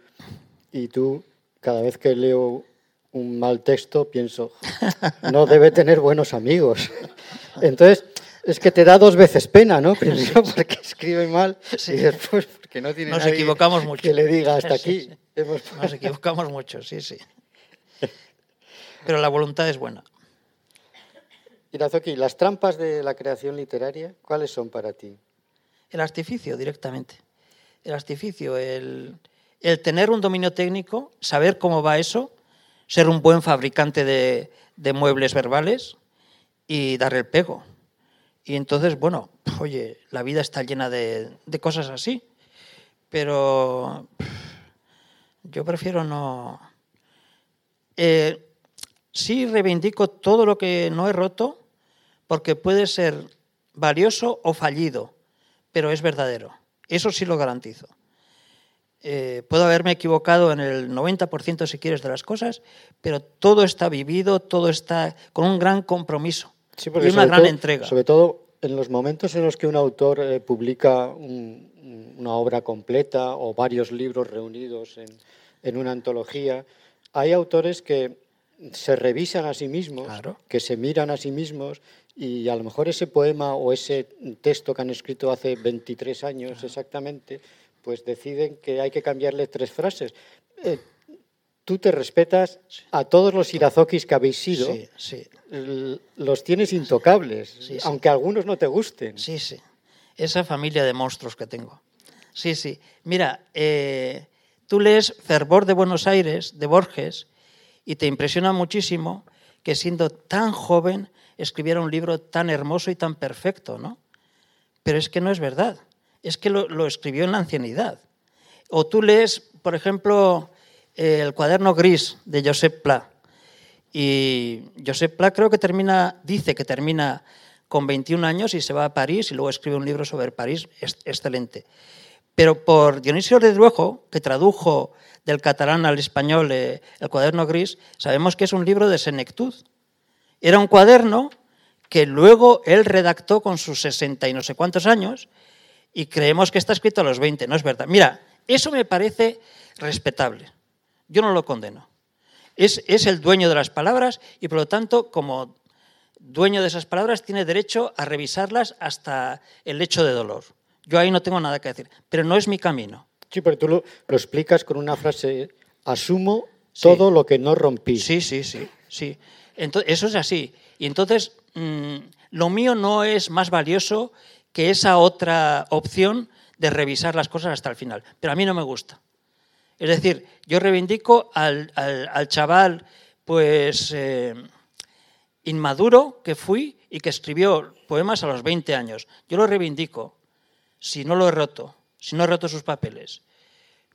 Speaker 2: y tú, cada vez que leo un mal texto, pienso, no debe tener buenos amigos. Entonces, es que te da dos veces pena, ¿no? Primero porque escribe mal y después porque no tiene
Speaker 3: Nos equivocamos mucho.
Speaker 2: que le diga hasta aquí.
Speaker 3: Nos equivocamos mucho, sí, sí. Pero la voluntad es buena.
Speaker 2: Irazoki, las trampas de la creación literaria, ¿cuáles son para ti?
Speaker 3: El artificio, directamente. El artificio, el, tener un dominio técnico, saber cómo va eso, ser un buen fabricante de, muebles verbales y dar el pego. Y entonces, bueno, oye, la vida está llena de, cosas así, pero yo prefiero no... Eh, sí reivindico todo lo que no he roto, porque puede ser valioso o fallido, pero es verdadero. Eso sí lo garantizo. Eh, puedo haberme equivocado en el 90% si quieres de las cosas, pero todo está vivido, todo está con un gran compromiso y una gran entrega.
Speaker 2: Sobre todo en los momentos en los que un autor eh, publica una obra completa o varios libros reunidos en, en una antología, hay autores que se revisan a sí mismos, que se miran a sí mismos y a lo mejor ese poema o ese texto que han escrito hace 23 años exactamente, pues deciden que hay que cambiarle tres frases. Eh, tú te respetas a todos los irazokis que habéis sido,
Speaker 3: sí,
Speaker 2: los tienes intocables, aunque algunos no te gusten.
Speaker 3: Sí, sí. Esa familia de monstruos que tengo. Sí, sí. Mira, eh, tú lees Fervor de Buenos Aires, de Borges, y te impresiona muchísimo que siendo tan joven escribiera un libro tan hermoso y tan perfecto, ¿no? Pero es que no es verdad, es que lo, escribió en la ancianidad. O tú lees, por ejemplo, el cuaderno gris de Josep Pla, y Josep Pla creo que termina, dice que termina con 21 años y se va a París y luego escribe un libro sobre París excelente. Pero por Dionisio de Druejo, que tradujo del catalán al español eh, el cuaderno gris, sabemos que es un libro de senectud. Era un cuaderno que luego él redactó con sus 60 y no sé cuántos años y creemos que está escrito a los 20, no es verdad. Mira, eso me parece respetable. Yo no lo condeno. Es, es el dueño de las palabras y por lo tanto, como dueño de esas palabras, tiene derecho a revisarlas hasta el hecho de dolor. Yo ahí no tengo nada que decir, pero no es mi camino.
Speaker 2: Sí, pero tú lo, explicas con una frase, asumo todo lo que no rompí.
Speaker 3: Sí, sí, sí, sí. Entonces, eso es así. Y entonces, mm, lo mío no es más valioso que esa otra opción de revisar las cosas hasta el final. Pero a mí no me gusta. Es decir, yo reivindico al, chaval, pues, eh, inmaduro que fui y que escribió poemas a los 20 años. Yo lo reivindico, si no lo he roto, si no he roto sus papeles.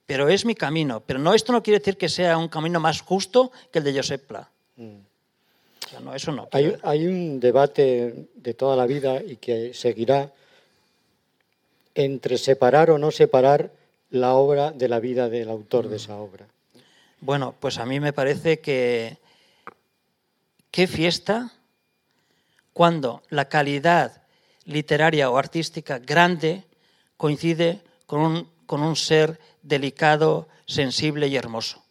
Speaker 3: Pero es mi camino. Pero no, esto no quiere decir que sea un camino más justo que el de Josep Pla. Mm. no, eso no.
Speaker 2: Hay, hay un debate de toda la vida y que seguirá entre separar o no separar la obra de la vida del autor de esa obra.
Speaker 3: Bueno, pues a mí me parece que qué fiesta cuando la calidad literaria o artística grande coincide con un, con un ser delicado, sensible y hermoso.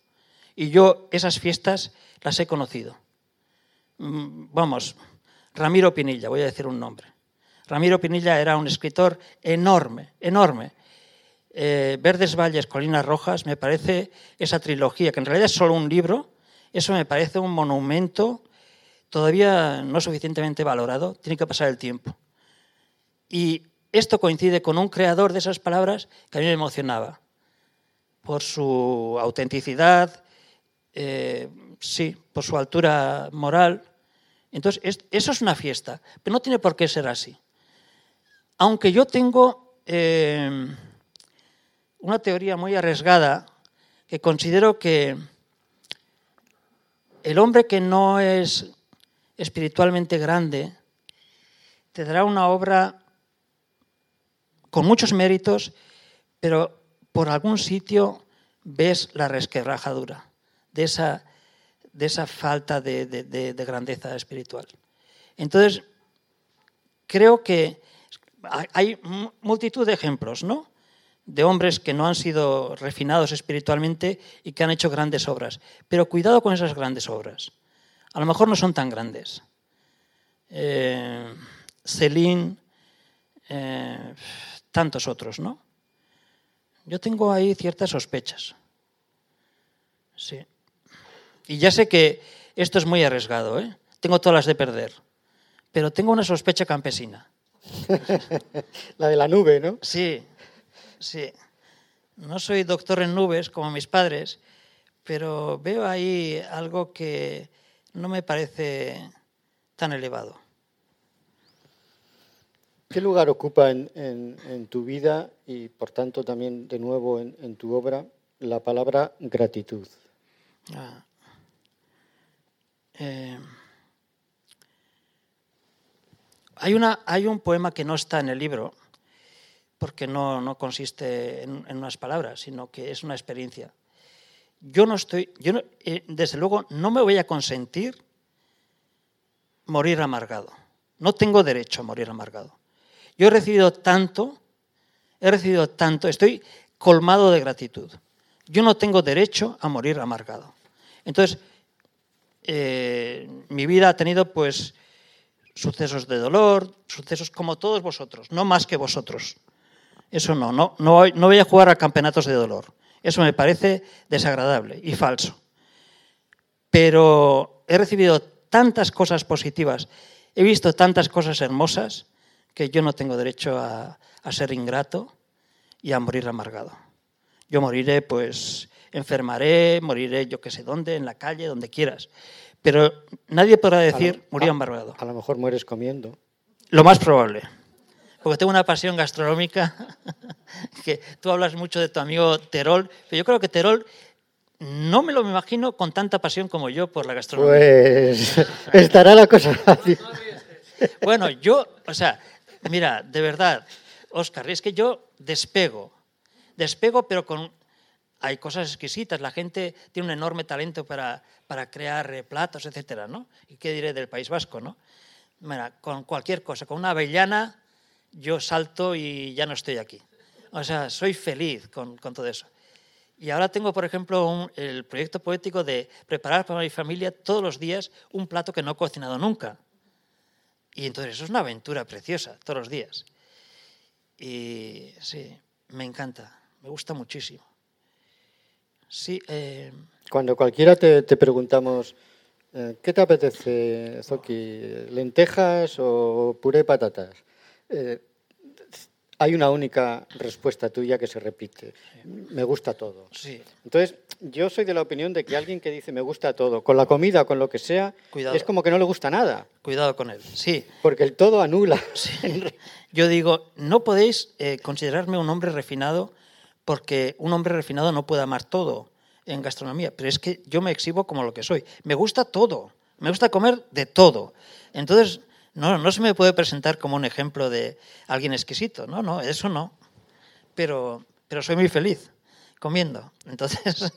Speaker 3: Y yo esas fiestas las he conocido. Mm, vamos, Ramiro Pinilla, voy a decir un nombre. Ramiro Pinilla era un escritor enorme, enorme. Eh, Verdes Valles, Colinas Rojas, me parece esa trilogía, que en realidad es solo un libro, eso me parece un monumento todavía no suficientemente valorado, tiene que pasar el tiempo. Y esto coincide con un creador de esas palabras que a mí me emocionaba, por su autenticidad, eh, sí, por su altura moral. Entonces, eso es una fiesta, pero no tiene por qué ser así. Aunque yo tengo eh, una teoría muy arriesgada que considero que el hombre que no es espiritualmente grande te dará una obra con muchos méritos, pero por algún sitio ves la resquebrajadura de esa, de esa falta de, de grandeza espiritual. Entonces, creo que hay multitud de ejemplos, ¿no? De hombres que no han sido refinados espiritualmente y que han hecho grandes obras. Pero cuidado con esas grandes obras. A lo mejor no son tan grandes. Eh, Celine, eh, tantos otros, ¿no? Yo tengo ahí ciertas sospechas. Sí. Y ya sé que esto es muy arriesgado, ¿eh? Tengo todas las de perder. Pero tengo una sospecha campesina.
Speaker 2: la de la nube, ¿no?
Speaker 3: Sí, sí. No soy doctor en nubes como mis padres, pero veo ahí algo que no me parece tan elevado.
Speaker 2: ¿Qué lugar ocupa en, tu vida y por tanto también de nuevo en, tu obra la palabra gratitud? Ah.
Speaker 3: Eh, hay, una, hay un poema que no está en el libro, porque no, consiste en, unas palabras, sino que es una experiencia. Yo no estoy, yo eh, desde luego no me voy a consentir morir amargado. No tengo derecho a morir amargado. Yo he recibido tanto, he recibido tanto, estoy colmado de gratitud. Yo no tengo derecho a morir amargado. Entonces, eh, mi vida ha tenido pues sucesos de dolor, sucesos como todos vosotros, no más que vosotros. Eso no, no, no, no voy a jugar a campeonatos de dolor. Eso me parece desagradable y falso. Pero he recibido tantas cosas positivas, he visto tantas cosas hermosas, que yo no tengo derecho a, a ser ingrato y a morir amargado. Yo moriré, pues, enfermaré, moriré yo que sé dónde, en la calle, donde quieras. Pero nadie podrá decir morir amargado.
Speaker 2: A lo mejor mueres comiendo.
Speaker 3: Lo más probable. Porque tengo una pasión gastronómica, que tú hablas mucho de tu amigo Terol, pero yo creo que Terol no me lo imagino con tanta pasión como yo por la gastronomía.
Speaker 2: Pues estará la cosa fácil.
Speaker 3: Bueno, yo, o sea, mira, de verdad, Oscar, es que yo despego, despego, pero con... Hay cosas exquisitas, la gente tiene un enorme talento para, para crear platos, etcétera, ¿no? ¿Y qué diré del País Vasco, no? Mira, con cualquier cosa, con una avellana, yo salto y ya no estoy aquí. O sea, soy feliz con, con todo eso. Y ahora tengo, por ejemplo, el proyecto poético de preparar para mi familia todos los días un plato que no he cocinado nunca. Y entonces eso es una aventura preciosa, todos los días. Y sí, me encanta, me gusta muchísimo. Sí,
Speaker 2: eh, Cuando cualquiera te, preguntamos, eh, ¿qué te apetece, Zoki? ¿Lentejas o puré de patatas? Eh, hay una única respuesta tuya que se repite. Me gusta todo.
Speaker 3: Sí.
Speaker 2: Entonces, yo soy de la opinión de que alguien que dice me gusta todo, con la comida, con lo que sea,
Speaker 3: Cuidado.
Speaker 2: es como que no le gusta nada,
Speaker 3: Cuidado con él. Sí.
Speaker 2: porque el todo anula.
Speaker 3: Yo digo, no podéis eh, considerarme un hombre refinado porque un hombre refinado no puede amar todo en gastronomía, pero es que yo me exhibo como lo que soy. Me gusta todo, me gusta comer de todo. Entonces, no, no se me puede presentar como un ejemplo de alguien exquisito, no, no, eso no. Pero, pero soy muy feliz comiendo. Entonces,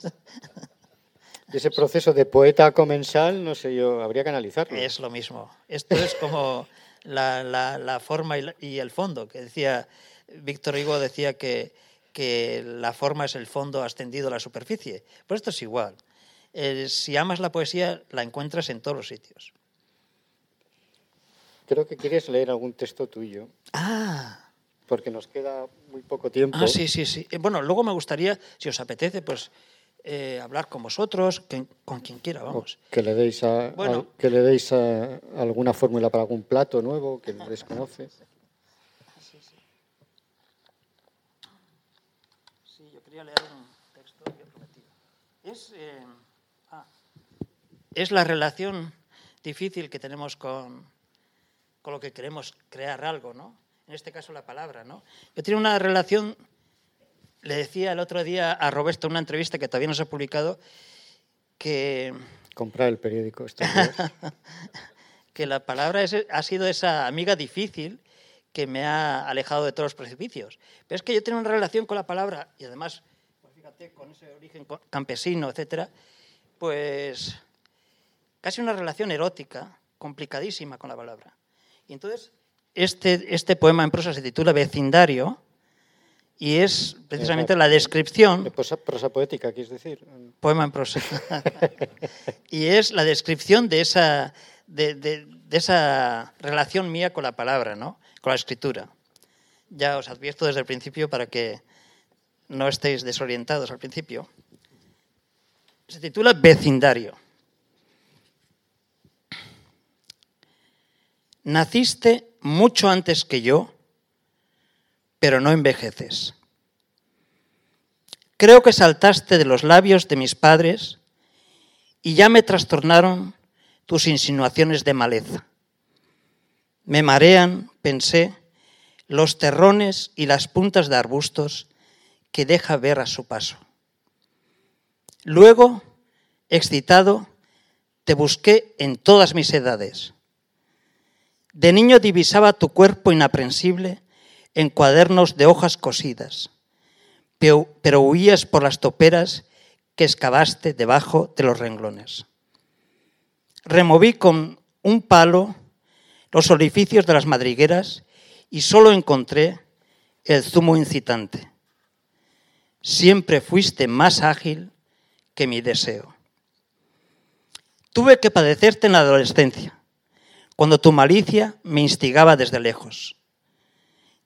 Speaker 2: Ese proceso de poeta a comensal, no sé yo, habría que analizarlo.
Speaker 3: Es lo mismo. Esto es como la, la- la forma y, la- y el fondo, que decía, Víctor Hugo decía que, que la forma es el fondo ascendido a la superficie. Pues esto es igual. Eh, si amas la poesía, la encuentras en todos los sitios.
Speaker 2: Creo que quieres leer algún texto tuyo,
Speaker 3: Ah,
Speaker 2: porque nos queda muy poco tiempo.
Speaker 3: ah sí, sí, sí. Eh, Bueno, luego me gustaría, si os apetece, pues eh, hablar con vosotros, que- con quien quiera,
Speaker 2: O
Speaker 3: vamos.
Speaker 2: que le deis, a,
Speaker 3: Bueno.
Speaker 2: que le deis a- alguna fórmula para algún plato nuevo que desconoce.
Speaker 3: Sí, yo quería leer un texto que he prometido. Es, eh, ah, es la relación difícil que tenemos con, con lo que queremos crear algo, ¿no? En este caso la palabra, ¿no? Yo tengo una relación, le decía el otro día a Roberto en una entrevista que todavía no se ha publicado, que,
Speaker 2: Comprar el periódico estos días.
Speaker 3: que la palabra es- ha sido esa amiga difícil que me ha alejado de todos los precipicios. Pero es que yo tengo una relación con la palabra y además, pues fíjate, con ese origen campesino, etcétera, pues casi una relación erótica, complicadísima con la palabra. Y entonces, este, este poema en prosa se titula Vecindario y es precisamente la descripción
Speaker 2: De prosa, prosa poética, quieres decir.
Speaker 3: poema en prosa. y es la descripción de esa, de, de- de esa relación mía con la palabra, ¿no? con la escritura. Ya os advierto desde el principio para que no estéis desorientados al principio. Se titula Vecindario. Naciste mucho antes que yo, pero no envejeces. Creo que saltaste de los labios de mis padres y ya me trastornaron tus insinuaciones de maleza. Me marean, pensé, los terrones y las puntas de arbustos que deja ver a su paso. Luego, excitado, te busqué en todas mis edades. De niño divisaba tu cuerpo inaprensible en cuadernos de hojas cosidas pero, huías por las toperas que excavaste debajo de los renglones. Removí con un palo los orificios de las madrigueras y solo encontré el zumo incitante. Siempre fuiste más ágil que mi deseo. Tuve que padecerte en la adolescencia, cuando tu malicia me instigaba desde lejos.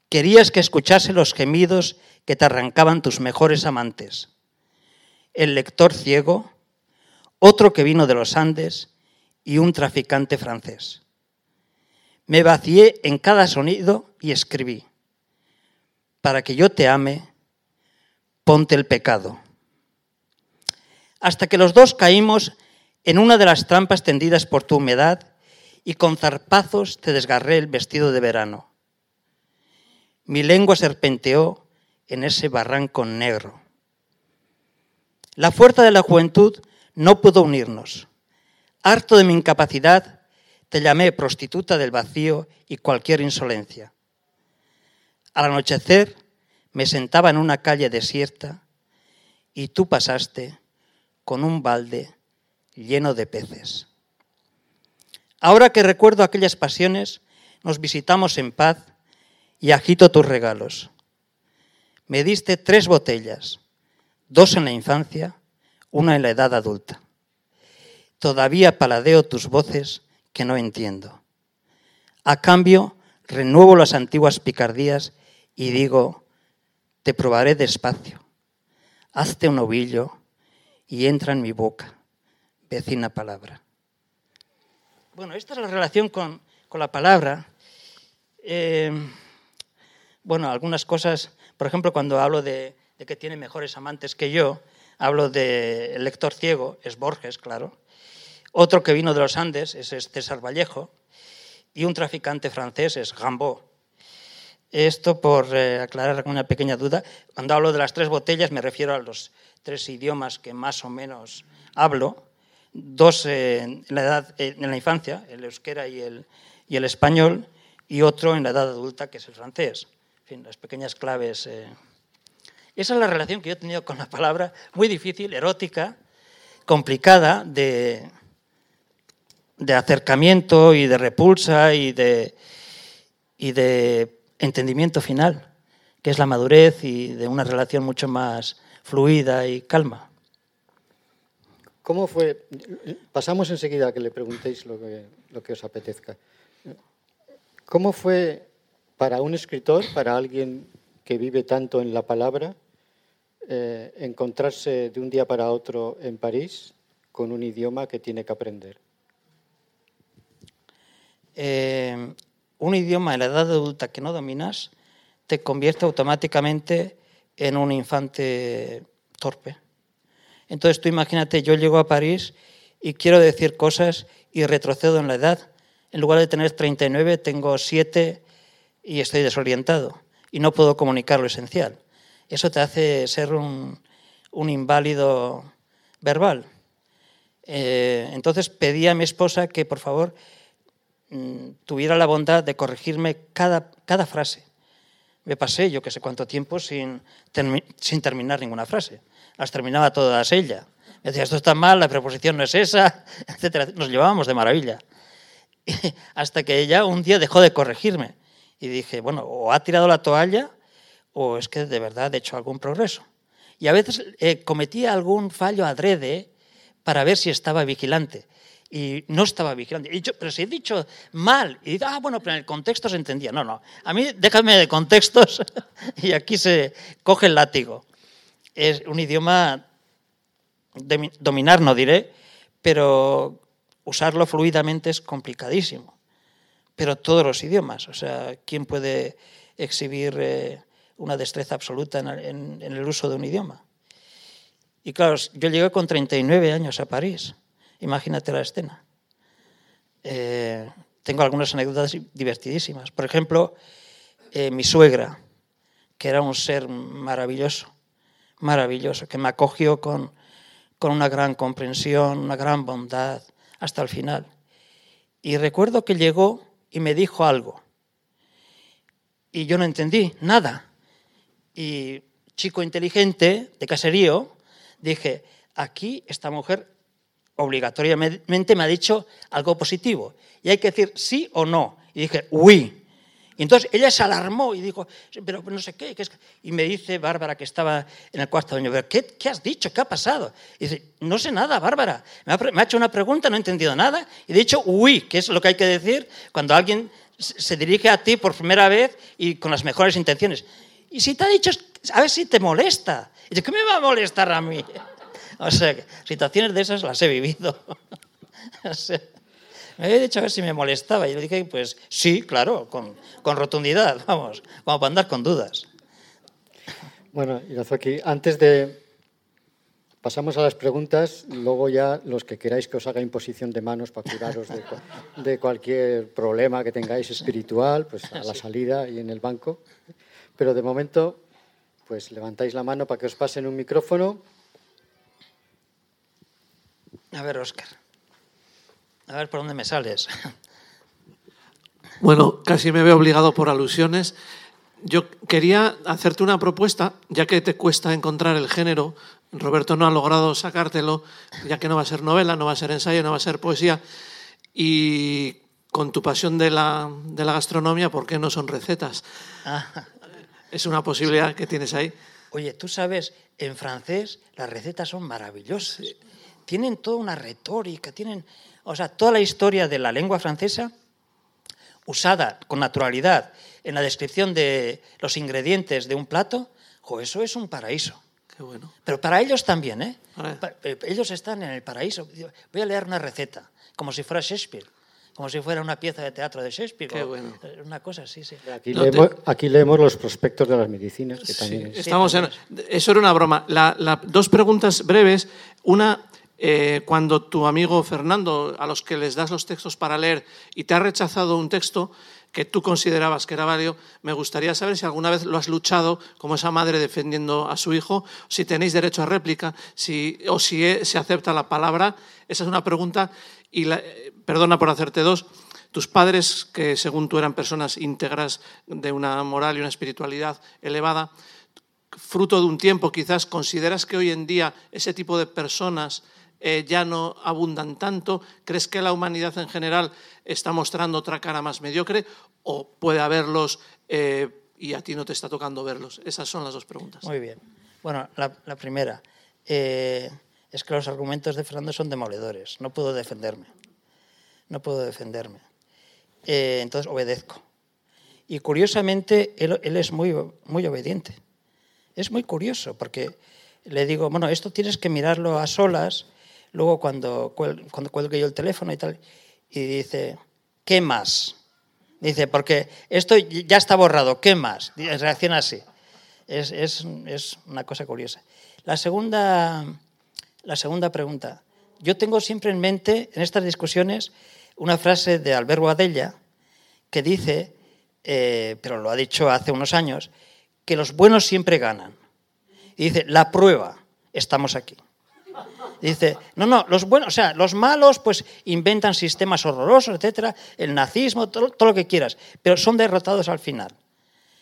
Speaker 3: Querías que escuchase los gemidos que te arrancaban tus mejores amantes. El lector ciego, otro que vino de los Andes y un traficante francés. Me vacié en cada sonido y escribí, para que yo te ame, ponte el pecado. Hasta que los dos caímos en una de las trampas tendidas por tu humedad y con zarpazos te desgarré el vestido de verano. Mi lengua serpenteó en ese barranco negro. La fuerza de la juventud no pudo unirnos. Harto de mi incapacidad, te llamé prostituta del vacío y cualquier insolencia. Al anochecer me sentaba en una calle desierta y tú pasaste con un balde lleno de peces. Ahora que recuerdo aquellas pasiones, nos visitamos en paz y agito tus regalos. Me diste tres botellas, dos en la infancia, una en la edad adulta. Todavía paladeo tus voces que no entiendo. A cambio, renuevo las antiguas picardías y digo, te probaré despacio. Hazte un ovillo y entra en mi boca, vecina palabra. Bueno, esta es la relación con, con la palabra. Eh, bueno, algunas cosas, por ejemplo, cuando hablo de, que tiene mejores amantes que yo, hablo de lector ciego, es Borges, claro. Otro que vino de los Andes es, César Vallejo. Y un traficante francés es Rambaud. Esto por eh, aclarar una pequeña duda. Cuando hablo de las tres botellas me refiero a los tres idiomas que más o menos hablo. Dos eh, en, la edad, en la infancia, el euskera y el, y el español, y otro en la edad adulta, que es el francés. En fin, las pequeñas claves. Eh. Esa es la relación que yo he tenido con la palabra, muy difícil, erótica, complicada, de, de acercamiento y de repulsa y de, y de entendimiento final, que es la madurez y de una relación mucho más fluida y calma.
Speaker 2: ¿Cómo fue? Pasamos enseguida a que le preguntéis lo que, os apetezca. ¿Cómo fue para un escritor, para alguien que vive tanto en la palabra, eh, encontrarse de un día para otro en París con un idioma que tiene que aprender?
Speaker 3: Eh, un idioma en la edad adulta que no dominas te convierte automáticamente en un infante torpe. Entonces tú imagínate, yo llego a París y quiero decir cosas y retrocedo en la edad. En lugar de tener 39, tengo 7 y estoy desorientado y no puedo comunicar lo esencial. Eso te hace ser un, un inválido verbal. Eh, entonces pedí a mi esposa que por favor mm, tuviera la bondad de corregirme cada, cada frase. Me pasé yo que sé cuánto tiempo sin, sin terminar ninguna frase. Las terminaba todas ella. Me decía, esto está mal, la preposición no es esa, etc. Nos llevábamos de maravilla. Hasta que ella un día dejó de corregirme. Y dije, bueno, o ha tirado la toalla o es que de verdad he hecho algún progreso. Y a veces eh, cometía algún fallo adrede para ver si estaba vigilante. Y no estaba vigilante. Dicho, pero si he dicho mal, y ah, bueno, pero en el contexto se entendía. No, no. A mí déjame de contextos y aquí se coge el látigo. Es un idioma dominar, no diré, pero usarlo fluidamente es complicadísimo. Pero todos los idiomas, o sea, ¿quién puede exhibir eh, una destreza absoluta en, el uso de un idioma? Y claro, yo llegué con 39 años a París, imagínate la escena. Eh, tengo algunas anécdotas divertidísimas. Por ejemplo, eh, mi suegra, que era un ser maravilloso, maravilloso, que me acogió con, con una gran comprensión, una gran bondad, hasta el final. Y recuerdo que llegó y me dijo algo. Y yo no entendí nada. Y chico inteligente, de caserío, dije, aquí esta mujer obligatoriamente me ha dicho algo positivo. Y hay que decir sí o no. Y dije, uy. Y entonces ella se alarmó y dijo, pero no sé qué. qué es? Y me dice Bárbara, que estaba en el cuarto año, ¿qué, ¿qué has dicho? ¿Qué ha pasado? Y dice, no sé nada, Bárbara. Me ha, me ha, hecho una pregunta, no he entendido nada. Y de hecho, uy, que es lo que hay que decir cuando alguien se dirige a ti por primera vez y con las mejores intenciones. Y si te ha dicho, a ver si te molesta. Y dice, ¿qué me va a molestar a mí? O sea, situaciones de esas las he vivido. O sea, me había dicho a ver si me molestaba. Y yo dije, pues sí, claro, con, con rotundidad, vamos, como para andar con dudas.
Speaker 2: Bueno, Irazoki, antes de. Pasamos a las preguntas, luego ya los que queráis que os haga imposición de manos para curaros de, de cualquier problema que tengáis espiritual, pues a la salida y en el banco. Pero de momento, pues levantáis la mano para que os pasen un micrófono.
Speaker 3: A ver, Óscar. A ver por dónde me sales.
Speaker 4: Bueno, casi me veo obligado por alusiones. Yo quería hacerte una propuesta, ya que te cuesta encontrar el género. Roberto no ha logrado sacártelo, ya que no va a ser novela, no va a ser ensayo, no va a ser poesía. Y con tu pasión de la, de la gastronomía, ¿por qué no son recetas? Ah. Es una posibilidad que tienes ahí.
Speaker 3: Oye, tú sabes, en francés las recetas son maravillosas. Tienen toda una retórica, tienen, o sea, toda la historia de la lengua francesa usada con naturalidad en la descripción de los ingredientes de un plato, jo, eso es un paraíso.
Speaker 4: Qué bueno.
Speaker 3: Pero para ellos también, ¿eh? Ellos están en el paraíso. Voy a leer una receta, como si fuera Shakespeare. como si fuera una pieza de teatro de Shakespeare.
Speaker 4: Qué bueno.
Speaker 3: eh, Una cosa así, sí.
Speaker 2: Aquí,
Speaker 4: No te-
Speaker 2: leemos, aquí leemos los prospectos de las medicinas, que
Speaker 4: Sí,
Speaker 2: también es-
Speaker 4: estamos en, eso era una broma. La- la- dos preguntas breves. Una, eh, cuando tu amigo Fernando, a los que les das los textos para leer y te ha rechazado un texto que tú considerabas que era válido, me gustaría saber si alguna vez lo has luchado como esa madre defendiendo a su hijo, si tenéis derecho a réplica, si, o si eh, se acepta la palabra. Esa es una pregunta. Y perdona por hacerte dos. Tus padres, que según tú eran personas íntegras de una moral y una espiritualidad elevada, fruto de un tiempo quizás, ¿consideras que hoy en día ese tipo de personas eh, ya no abundan tanto? ¿Crees que la humanidad en general está mostrando otra cara más mediocre o puede haberlos eh, y a ti no te está tocando verlos? Esas son las dos preguntas.
Speaker 3: Muy bien. Bueno, la, primera. eh, es que los argumentos de Fernando son demoledores. No puedo defenderme. No puedo defenderme. Entonces obedezco. Y curiosamente, él, él es muy, muy obediente. Es muy curioso, porque le digo, bueno, esto tienes que mirarlo a solas, luego cuando, cuando cuelgue yo el teléfono y tal, y dice, ¿qué más? Dice, porque esto ya está borrado, ¿qué más? Reacciona así. Es, es- es una cosa curiosa. La segunda, la segunda pregunta. Yo tengo siempre en mente, en estas discusiones, una frase de Albert Boadella que dice, eh, pero lo ha dicho hace unos años, que los buenos siempre ganan. Y dice, la prueba, estamos aquí. Dice, no, no, los buenos, o sea, los malos pues inventan sistemas horrorosos, etcétera, el nazismo, todo, todo lo que quieras, pero son derrotados al final.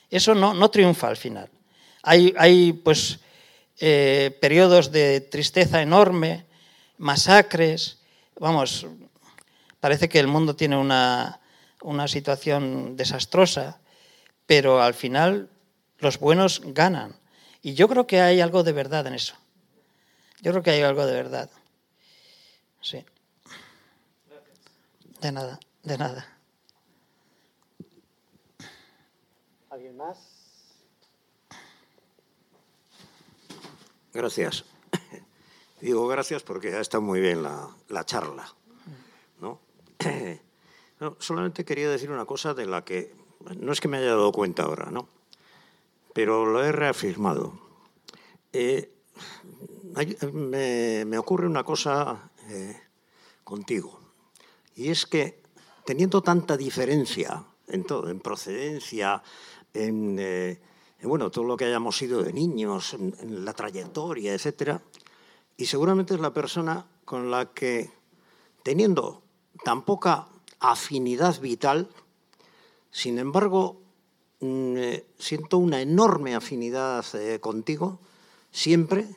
Speaker 3: Eso no, no triunfa al final. Hay, hay pues eh, periodos de tristeza enorme, masacres, vamos, parece que el mundo tiene una, una situación desastrosa, pero al final los buenos ganan. Y yo creo que hay algo de verdad en eso. Yo creo que hay algo de verdad. Sí. De nada, de nada.
Speaker 2: ¿Alguien más?
Speaker 5: Gracias. Digo gracias porque ha estado muy bien la, la charla. ¿no? No, solamente quería decir una cosa de la que no es que me haya dado cuenta ahora, ¿no? pero lo he reafirmado. Eh, me, me ocurre una cosa eh, contigo, y es que teniendo tanta diferencia en todo, en procedencia, en, eh, en, bueno, todo lo que hayamos sido de niños, en, la trayectoria, etcétera, y seguramente es la persona con la que, teniendo tan poca afinidad vital, sin embargo, mm, eh, siento una enorme afinidad eh, contigo, siempre,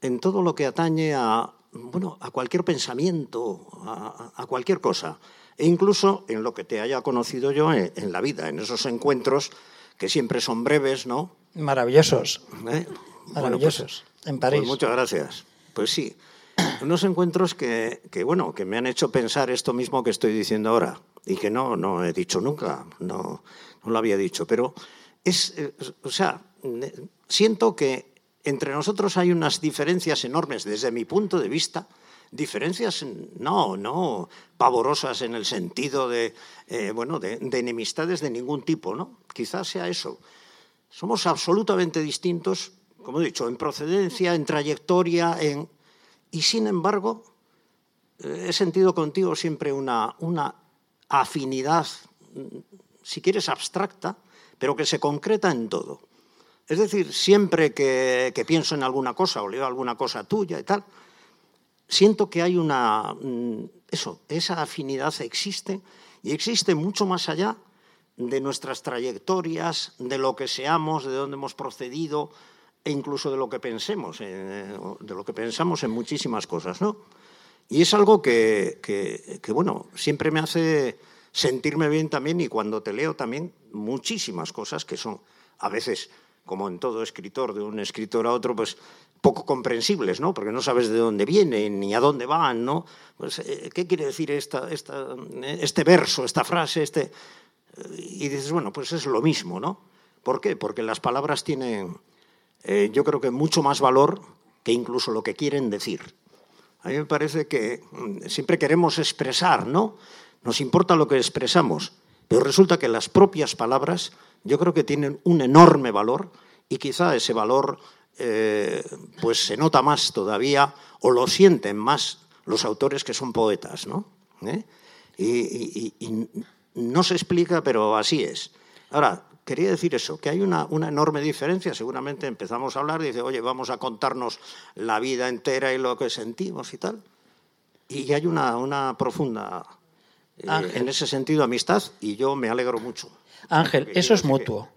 Speaker 5: en todo lo que atañe a, bueno, a cualquier pensamiento, a, a cualquier cosa, e incluso en lo que te haya conocido yo en, en la vida, en esos encuentros que siempre son breves, ¿no?
Speaker 3: Maravillosos,
Speaker 5: ¿Eh?
Speaker 3: maravillosos. en París.
Speaker 5: Pues muchas gracias. Pues sí, unos encuentros que, que, bueno, que me han hecho pensar esto mismo que estoy diciendo ahora y que no, no he dicho nunca, no, no lo había dicho, pero es, eh, o sea, eh, siento que entre nosotros hay unas diferencias enormes desde mi punto de vista, diferencias no, no pavorosas en el sentido de, eh, bueno, de, de enemistades de ningún tipo, ¿no? Quizás sea eso. Somos absolutamente distintos, como he dicho, en procedencia, en trayectoria, en... y sin embargo eh, he sentido contigo siempre una, una afinidad, mm, si quieres, abstracta, pero que se concreta en todo. Es decir, siempre que, pienso en alguna cosa o leo alguna cosa tuya y tal, siento que hay una... mm, Eso, esa afinidad existe y existe mucho más allá de nuestras trayectorias, de lo que seamos, de dónde hemos procedido e incluso de lo que pensemos, eh, de lo que pensamos en muchísimas cosas, ¿no? Y es algo que, que, que, bueno, siempre me hace sentirme bien también y cuando te leo también muchísimas cosas que son a veces, como en todo escritor, de un escritor a otro, pues poco comprensibles, ¿no? Porque no sabes de dónde vienen ni a dónde van, ¿no? Pues, eh, ¿qué quiere decir esta, esta, este verso, esta frase, este...? Y dices, bueno, pues es lo mismo, ¿no? ¿Por qué? Porque las palabras tienen, eh, yo creo que mucho más valor que incluso lo que quieren decir. A mí me parece que mm, siempre queremos expresar, ¿no? nos importa lo que expresamos, pero resulta que las propias palabras yo creo que tienen un enorme valor y quizá ese valor eh, pues se nota más todavía o lo sienten más los autores que son poetas, ¿no? ¿Eh? Y, no se explica, pero así es. Ahora, quería decir eso, que hay una, enorme diferencia. Seguramente empezamos a hablar, dice, oye, vamos a contarnos la vida entera y lo que sentimos y tal. Y hay una, una profunda, eh, en ese sentido, amistad y yo me alegro mucho.
Speaker 3: Ángel, eso es mutuo.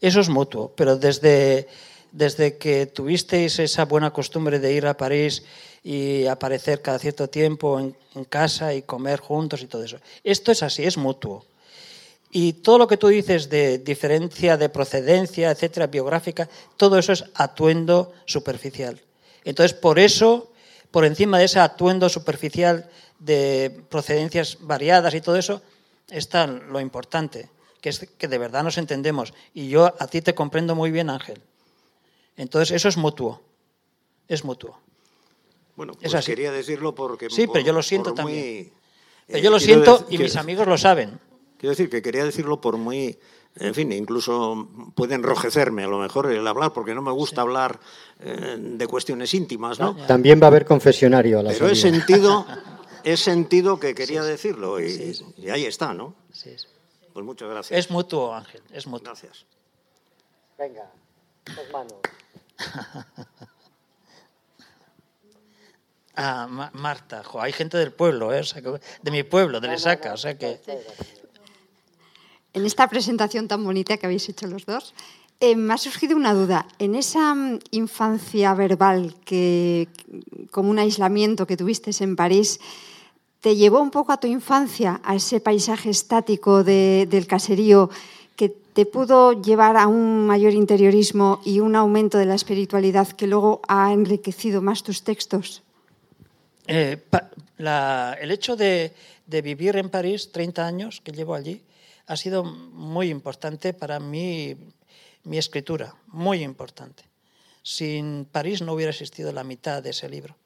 Speaker 3: Eso es mutuo, pero desde, desde que tuvisteis esa buena costumbre de ir a París y aparecer cada cierto tiempo en, casa y comer juntos y todo eso. Esto es así, es mutuo. Y todo lo que tú dices de diferencia de procedencia, etcétera, biográfica, todo eso es atuendo superficial. Entonces, por eso, por encima de ese atuendo superficial de procedencias variadas y todo eso, está lo importante, que es que de verdad nos entendemos. Y yo a ti te comprendo muy bien, Ángel. Entonces, eso es mutuo. Es mutuo.
Speaker 5: Bueno, pues quería decirlo porque...
Speaker 3: Sí, pero yo lo siento también. Pero yo lo siento y mis amigos lo saben.
Speaker 5: Quiero decir que quería decirlo por muy... En fin, incluso puede enrojecerme a lo mejor el hablar, porque no me gusta hablar eh, de cuestiones íntimas, ¿no?
Speaker 2: También va a haber confesionario a la
Speaker 5: Pero he sentido, he sentido que quería decirlo y, y, ahí está, ¿no? Pues muchas gracias.
Speaker 3: Es mutuo, Ángel, es mutuo.
Speaker 5: Gracias.
Speaker 2: Venga, dos manos.
Speaker 3: Ah, Marta, hay gente del pueblo, ¿eh? de mi pueblo, de Lesaca, o sea que...
Speaker 6: En esta presentación tan bonita que habéis hecho los dos, eh, me ha surgido una duda. En esa mm, infancia verbal, que, como un aislamiento que tuviste en París, ¿te llevó un poco a tu infancia, a ese paisaje estático del caserío que te pudo llevar a un mayor interiorismo y un aumento de la espiritualidad que luego ha enriquecido más tus textos?
Speaker 3: Eh, el hecho de, vivir en París, 30 años que llevo allí, ha sido muy importante para mí, mi escritura, muy importante. Sin París no hubiera existido la mitad de ese libro.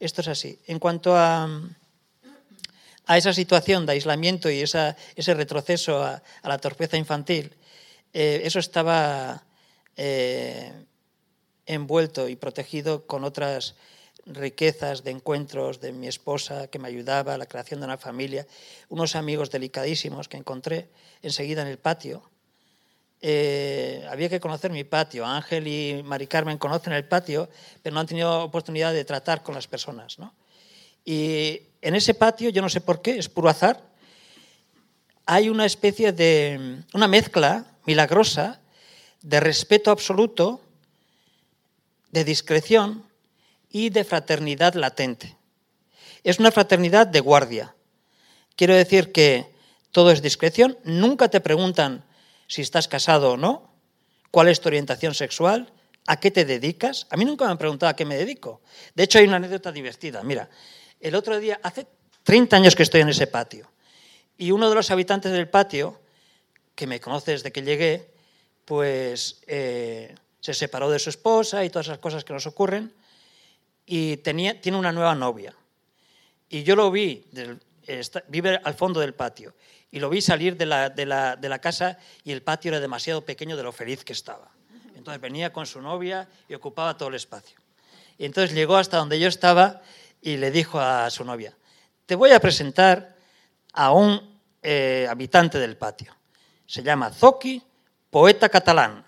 Speaker 3: Esto es así. En cuanto a, a esa situación de aislamiento y ese retroceso a, la torpeza infantil, eh, eso estaba eh, envuelto y protegido con otras riquezas de encuentros de mi esposa que me ayudaba a la creación de una familia, unos amigos delicadísimos que encontré enseguida en el patio. Eh, había que conocer mi patio. Ángel y Mari Carmen conocen el patio, pero no han tenido oportunidad de tratar con las personas. Y en ese patio, yo no sé por qué, es puro azar, hay una especie de, una mezcla milagrosa de respeto absoluto, de discreción, y de fraternidad latente. Es una fraternidad de guardia. Quiero decir que todo es discreción, nunca te preguntan si estás casado o no, cuál es tu orientación sexual, a qué te dedicas. A mí nunca me han preguntado a qué me dedico. De hecho, hay una anécdota divertida. Mira, el otro día, hace 30 años que estoy en ese patio, y uno de los habitantes del patio, que me conoce desde que llegué, pues eh, se separó de su esposa y todas esas cosas que nos ocurren, y tenía, tiene una nueva novia. Y yo lo vi, vive al fondo del patio, y lo vi salir de la, de, la, de la, casa y el patio era demasiado pequeño de lo feliz que estaba. Entonces venía con su novia y ocupaba todo el espacio. Y entonces llegó hasta donde yo estaba y le dijo a su novia, te voy a presentar a un eh, habitante del patio. Se llama Zoki, poeta catalán.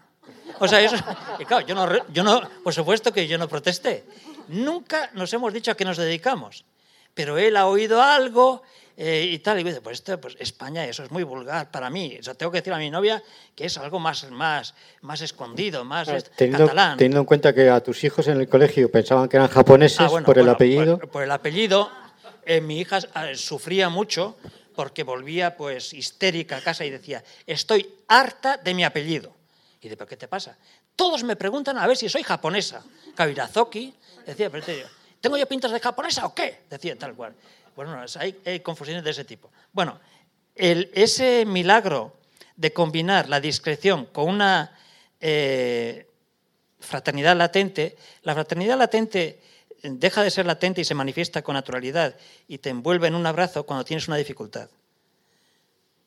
Speaker 3: O sea, eso, y claro, yo no, yo no, por supuesto que yo no protesté. Nunca nos hemos dicho a qué nos dedicamos, pero él ha oído algo eh, y tal, y dice, pues, esto, pues España, eso es muy vulgar para mí. O tengo que decir a mi novia que es algo más, más, más escondido, más
Speaker 2: teniendo,
Speaker 3: catalán.
Speaker 2: Teniendo en cuenta que a tus hijos en el colegio pensaban que eran japoneses ah, por el apellido.
Speaker 3: Por, el apellido, eh, mi hija eh, sufría mucho porque volvía pues histérica a casa y decía, estoy harta de mi apellido. Y dice, ¿pero qué te pasa? Todos me preguntan a ver si soy japonesa. Kabirazoki, Decía, pero ¿tengo yo pintas de japonesa o qué? Decía tal cual. Bueno, hay, confusiones de ese tipo. Bueno, ese milagro de combinar la discreción con una eh, fraternidad latente, la fraternidad latente deja de ser latente y se manifiesta con naturalidad y te envuelve en un abrazo cuando tienes una dificultad.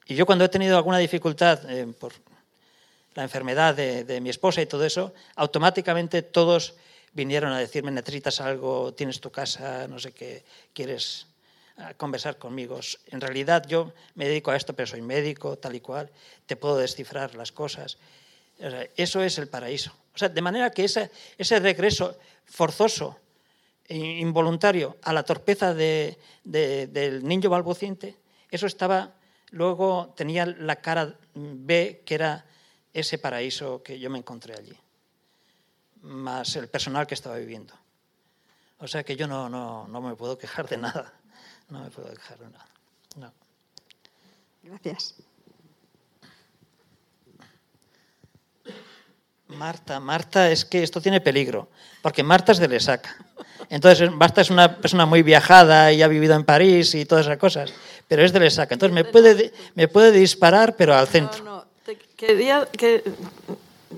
Speaker 3: Y yo cuando he tenido alguna dificultad eh, por la enfermedad de, de, mi esposa y todo eso, automáticamente todos vinieron a decirme, necesitas algo, tienes tu casa, no sé qué, quieres ah, conversar conmigo. En realidad yo me dedico a esto, pero soy médico, tal y cual, te puedo descifrar las cosas. Eso es el paraíso. O sea, de manera que ese, ese regreso forzoso involuntario a la torpeza de, de, del niño balbuciente, eso estaba, luego tenía la cara B, que era ese paraíso que yo me encontré allí, más el personal que estaba viviendo. O sea que yo no, no, no me puedo quejar de nada, no me puedo quejar de nada. No.
Speaker 6: Gracias.
Speaker 3: Marta, Marta, es que esto tiene peligro, porque Marta es de Lesaca. Entonces, Marta es una persona muy viajada y ha vivido en París y todas esas cosas, pero es de Lesaca. Entonces, me puede, me puede disparar, pero al centro.
Speaker 7: No, no, te quería que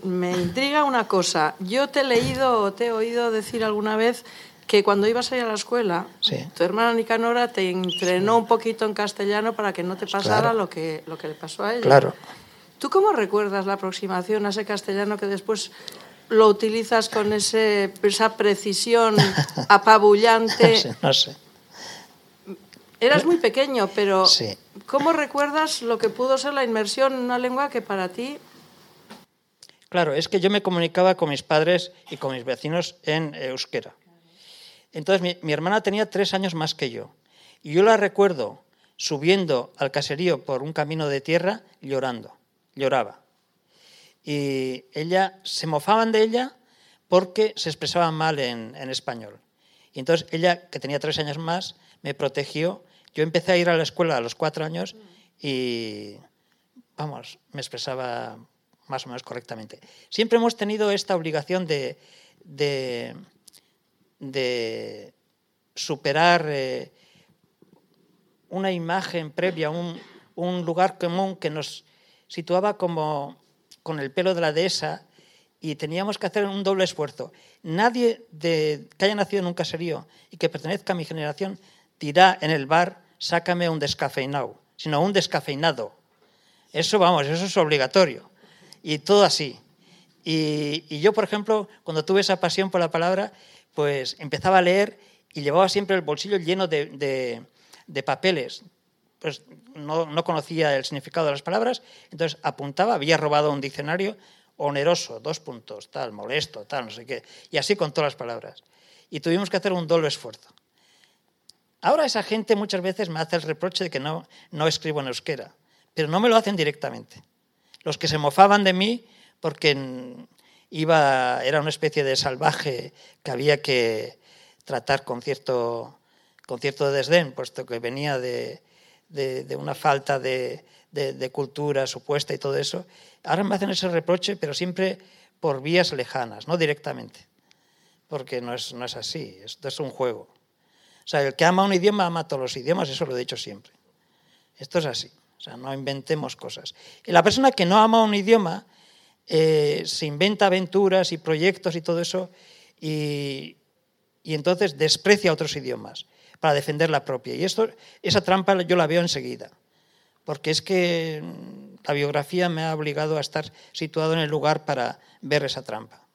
Speaker 7: me intriga una cosa. Yo te he leído o te he oído decir alguna vez que cuando ibas a ir a la escuela,
Speaker 3: Sí.
Speaker 7: tu hermana Nicanora te entrenó un poquito en castellano para que no te pasara
Speaker 3: Claro.
Speaker 7: lo, que, lo que le pasó a ella.
Speaker 3: Claro.
Speaker 7: ¿Tú cómo recuerdas la aproximación a ese castellano que después lo utilizas con ese, esa precisión apabullante?
Speaker 3: Sí, no sé.
Speaker 7: Eras muy pequeño, pero
Speaker 3: Sí.
Speaker 7: ¿cómo recuerdas lo que pudo ser la inmersión en una lengua que para ti
Speaker 3: Claro, es que yo me comunicaba con mis padres y con mis vecinos en euskera. Entonces, mi, hermana tenía tres años más que yo. Y yo la recuerdo subiendo al caserío por un camino de tierra llorando, lloraba. Y ella, se mofaban de ella porque se expresaba mal en, español. Y entonces ella, que tenía tres años más, me protegió. Yo empecé a ir a la escuela a los cuatro años y, vamos, me expresaba más o menos correctamente. Siempre hemos tenido esta obligación de, de superar eh, una imagen previa, un, un lugar común que nos situaba como con el pelo de la dehesa y teníamos que hacer un doble esfuerzo. Nadie que haya nacido en un caserío y que pertenezca a mi generación dirá en el bar, sácame un descafeinado, sino un descafeinado. Eso, vamos, eso es obligatorio. Y todo así. Y, y yo, por ejemplo, cuando tuve esa pasión por la palabra, pues empezaba a leer y llevaba siempre el bolsillo lleno de, de, papeles. Pues no, no, conocía el significado de las palabras, entonces apuntaba, había robado un diccionario oneroso, dos puntos, tal, molesto, tal, no sé qué, y así con todas las palabras. Y tuvimos que hacer un doble esfuerzo. Ahora esa gente muchas veces me hace el reproche de que no, no escribo en euskera, pero no me lo hacen directamente. Los que se mofaban de mí porque iba, era una especie de salvaje que había que tratar con cierto, con cierto desdén, puesto que venía de, de, una falta de, de, de, cultura supuesta y todo eso. Ahora me hacen ese reproche, pero siempre por vías lejanas, no directamente, porque no es, no es así, esto es un juego. O sea, el que ama un idioma ama todos los idiomas, eso lo he dicho siempre. Esto es así, o sea, no inventemos cosas. Y la persona que no ama un idioma eh, se inventa aventuras y proyectos y todo eso y, y entonces desprecia otros idiomas para defender la propia. Y esto, esa trampa yo la veo enseguida, porque es que la biografía me ha obligado a estar situado en el lugar para ver esa trampa.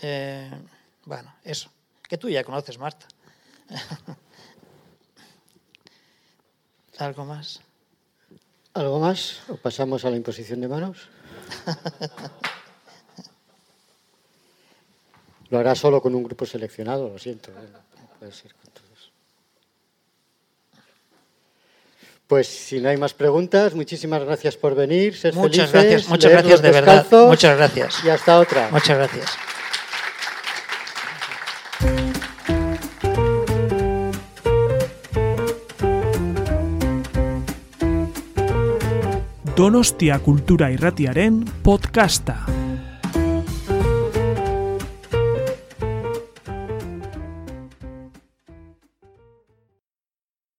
Speaker 3: Eh, bueno, eso, que tú ya conoces, Marta. ¿Algo más?
Speaker 2: ¿Algo más? ¿O pasamos a la imposición de manos? Lo hará solo con un grupo seleccionado, lo siento. ¿eh? No puede ser con todos. Pues si no hay más preguntas, muchísimas gracias por venir. Ser
Speaker 3: muchas
Speaker 2: felices,
Speaker 3: gracias, muchas gracias de verdad. Muchas gracias.
Speaker 2: Y hasta otra.
Speaker 3: Muchas gracias.
Speaker 1: Donostia Kultura Irratiaren podcasta.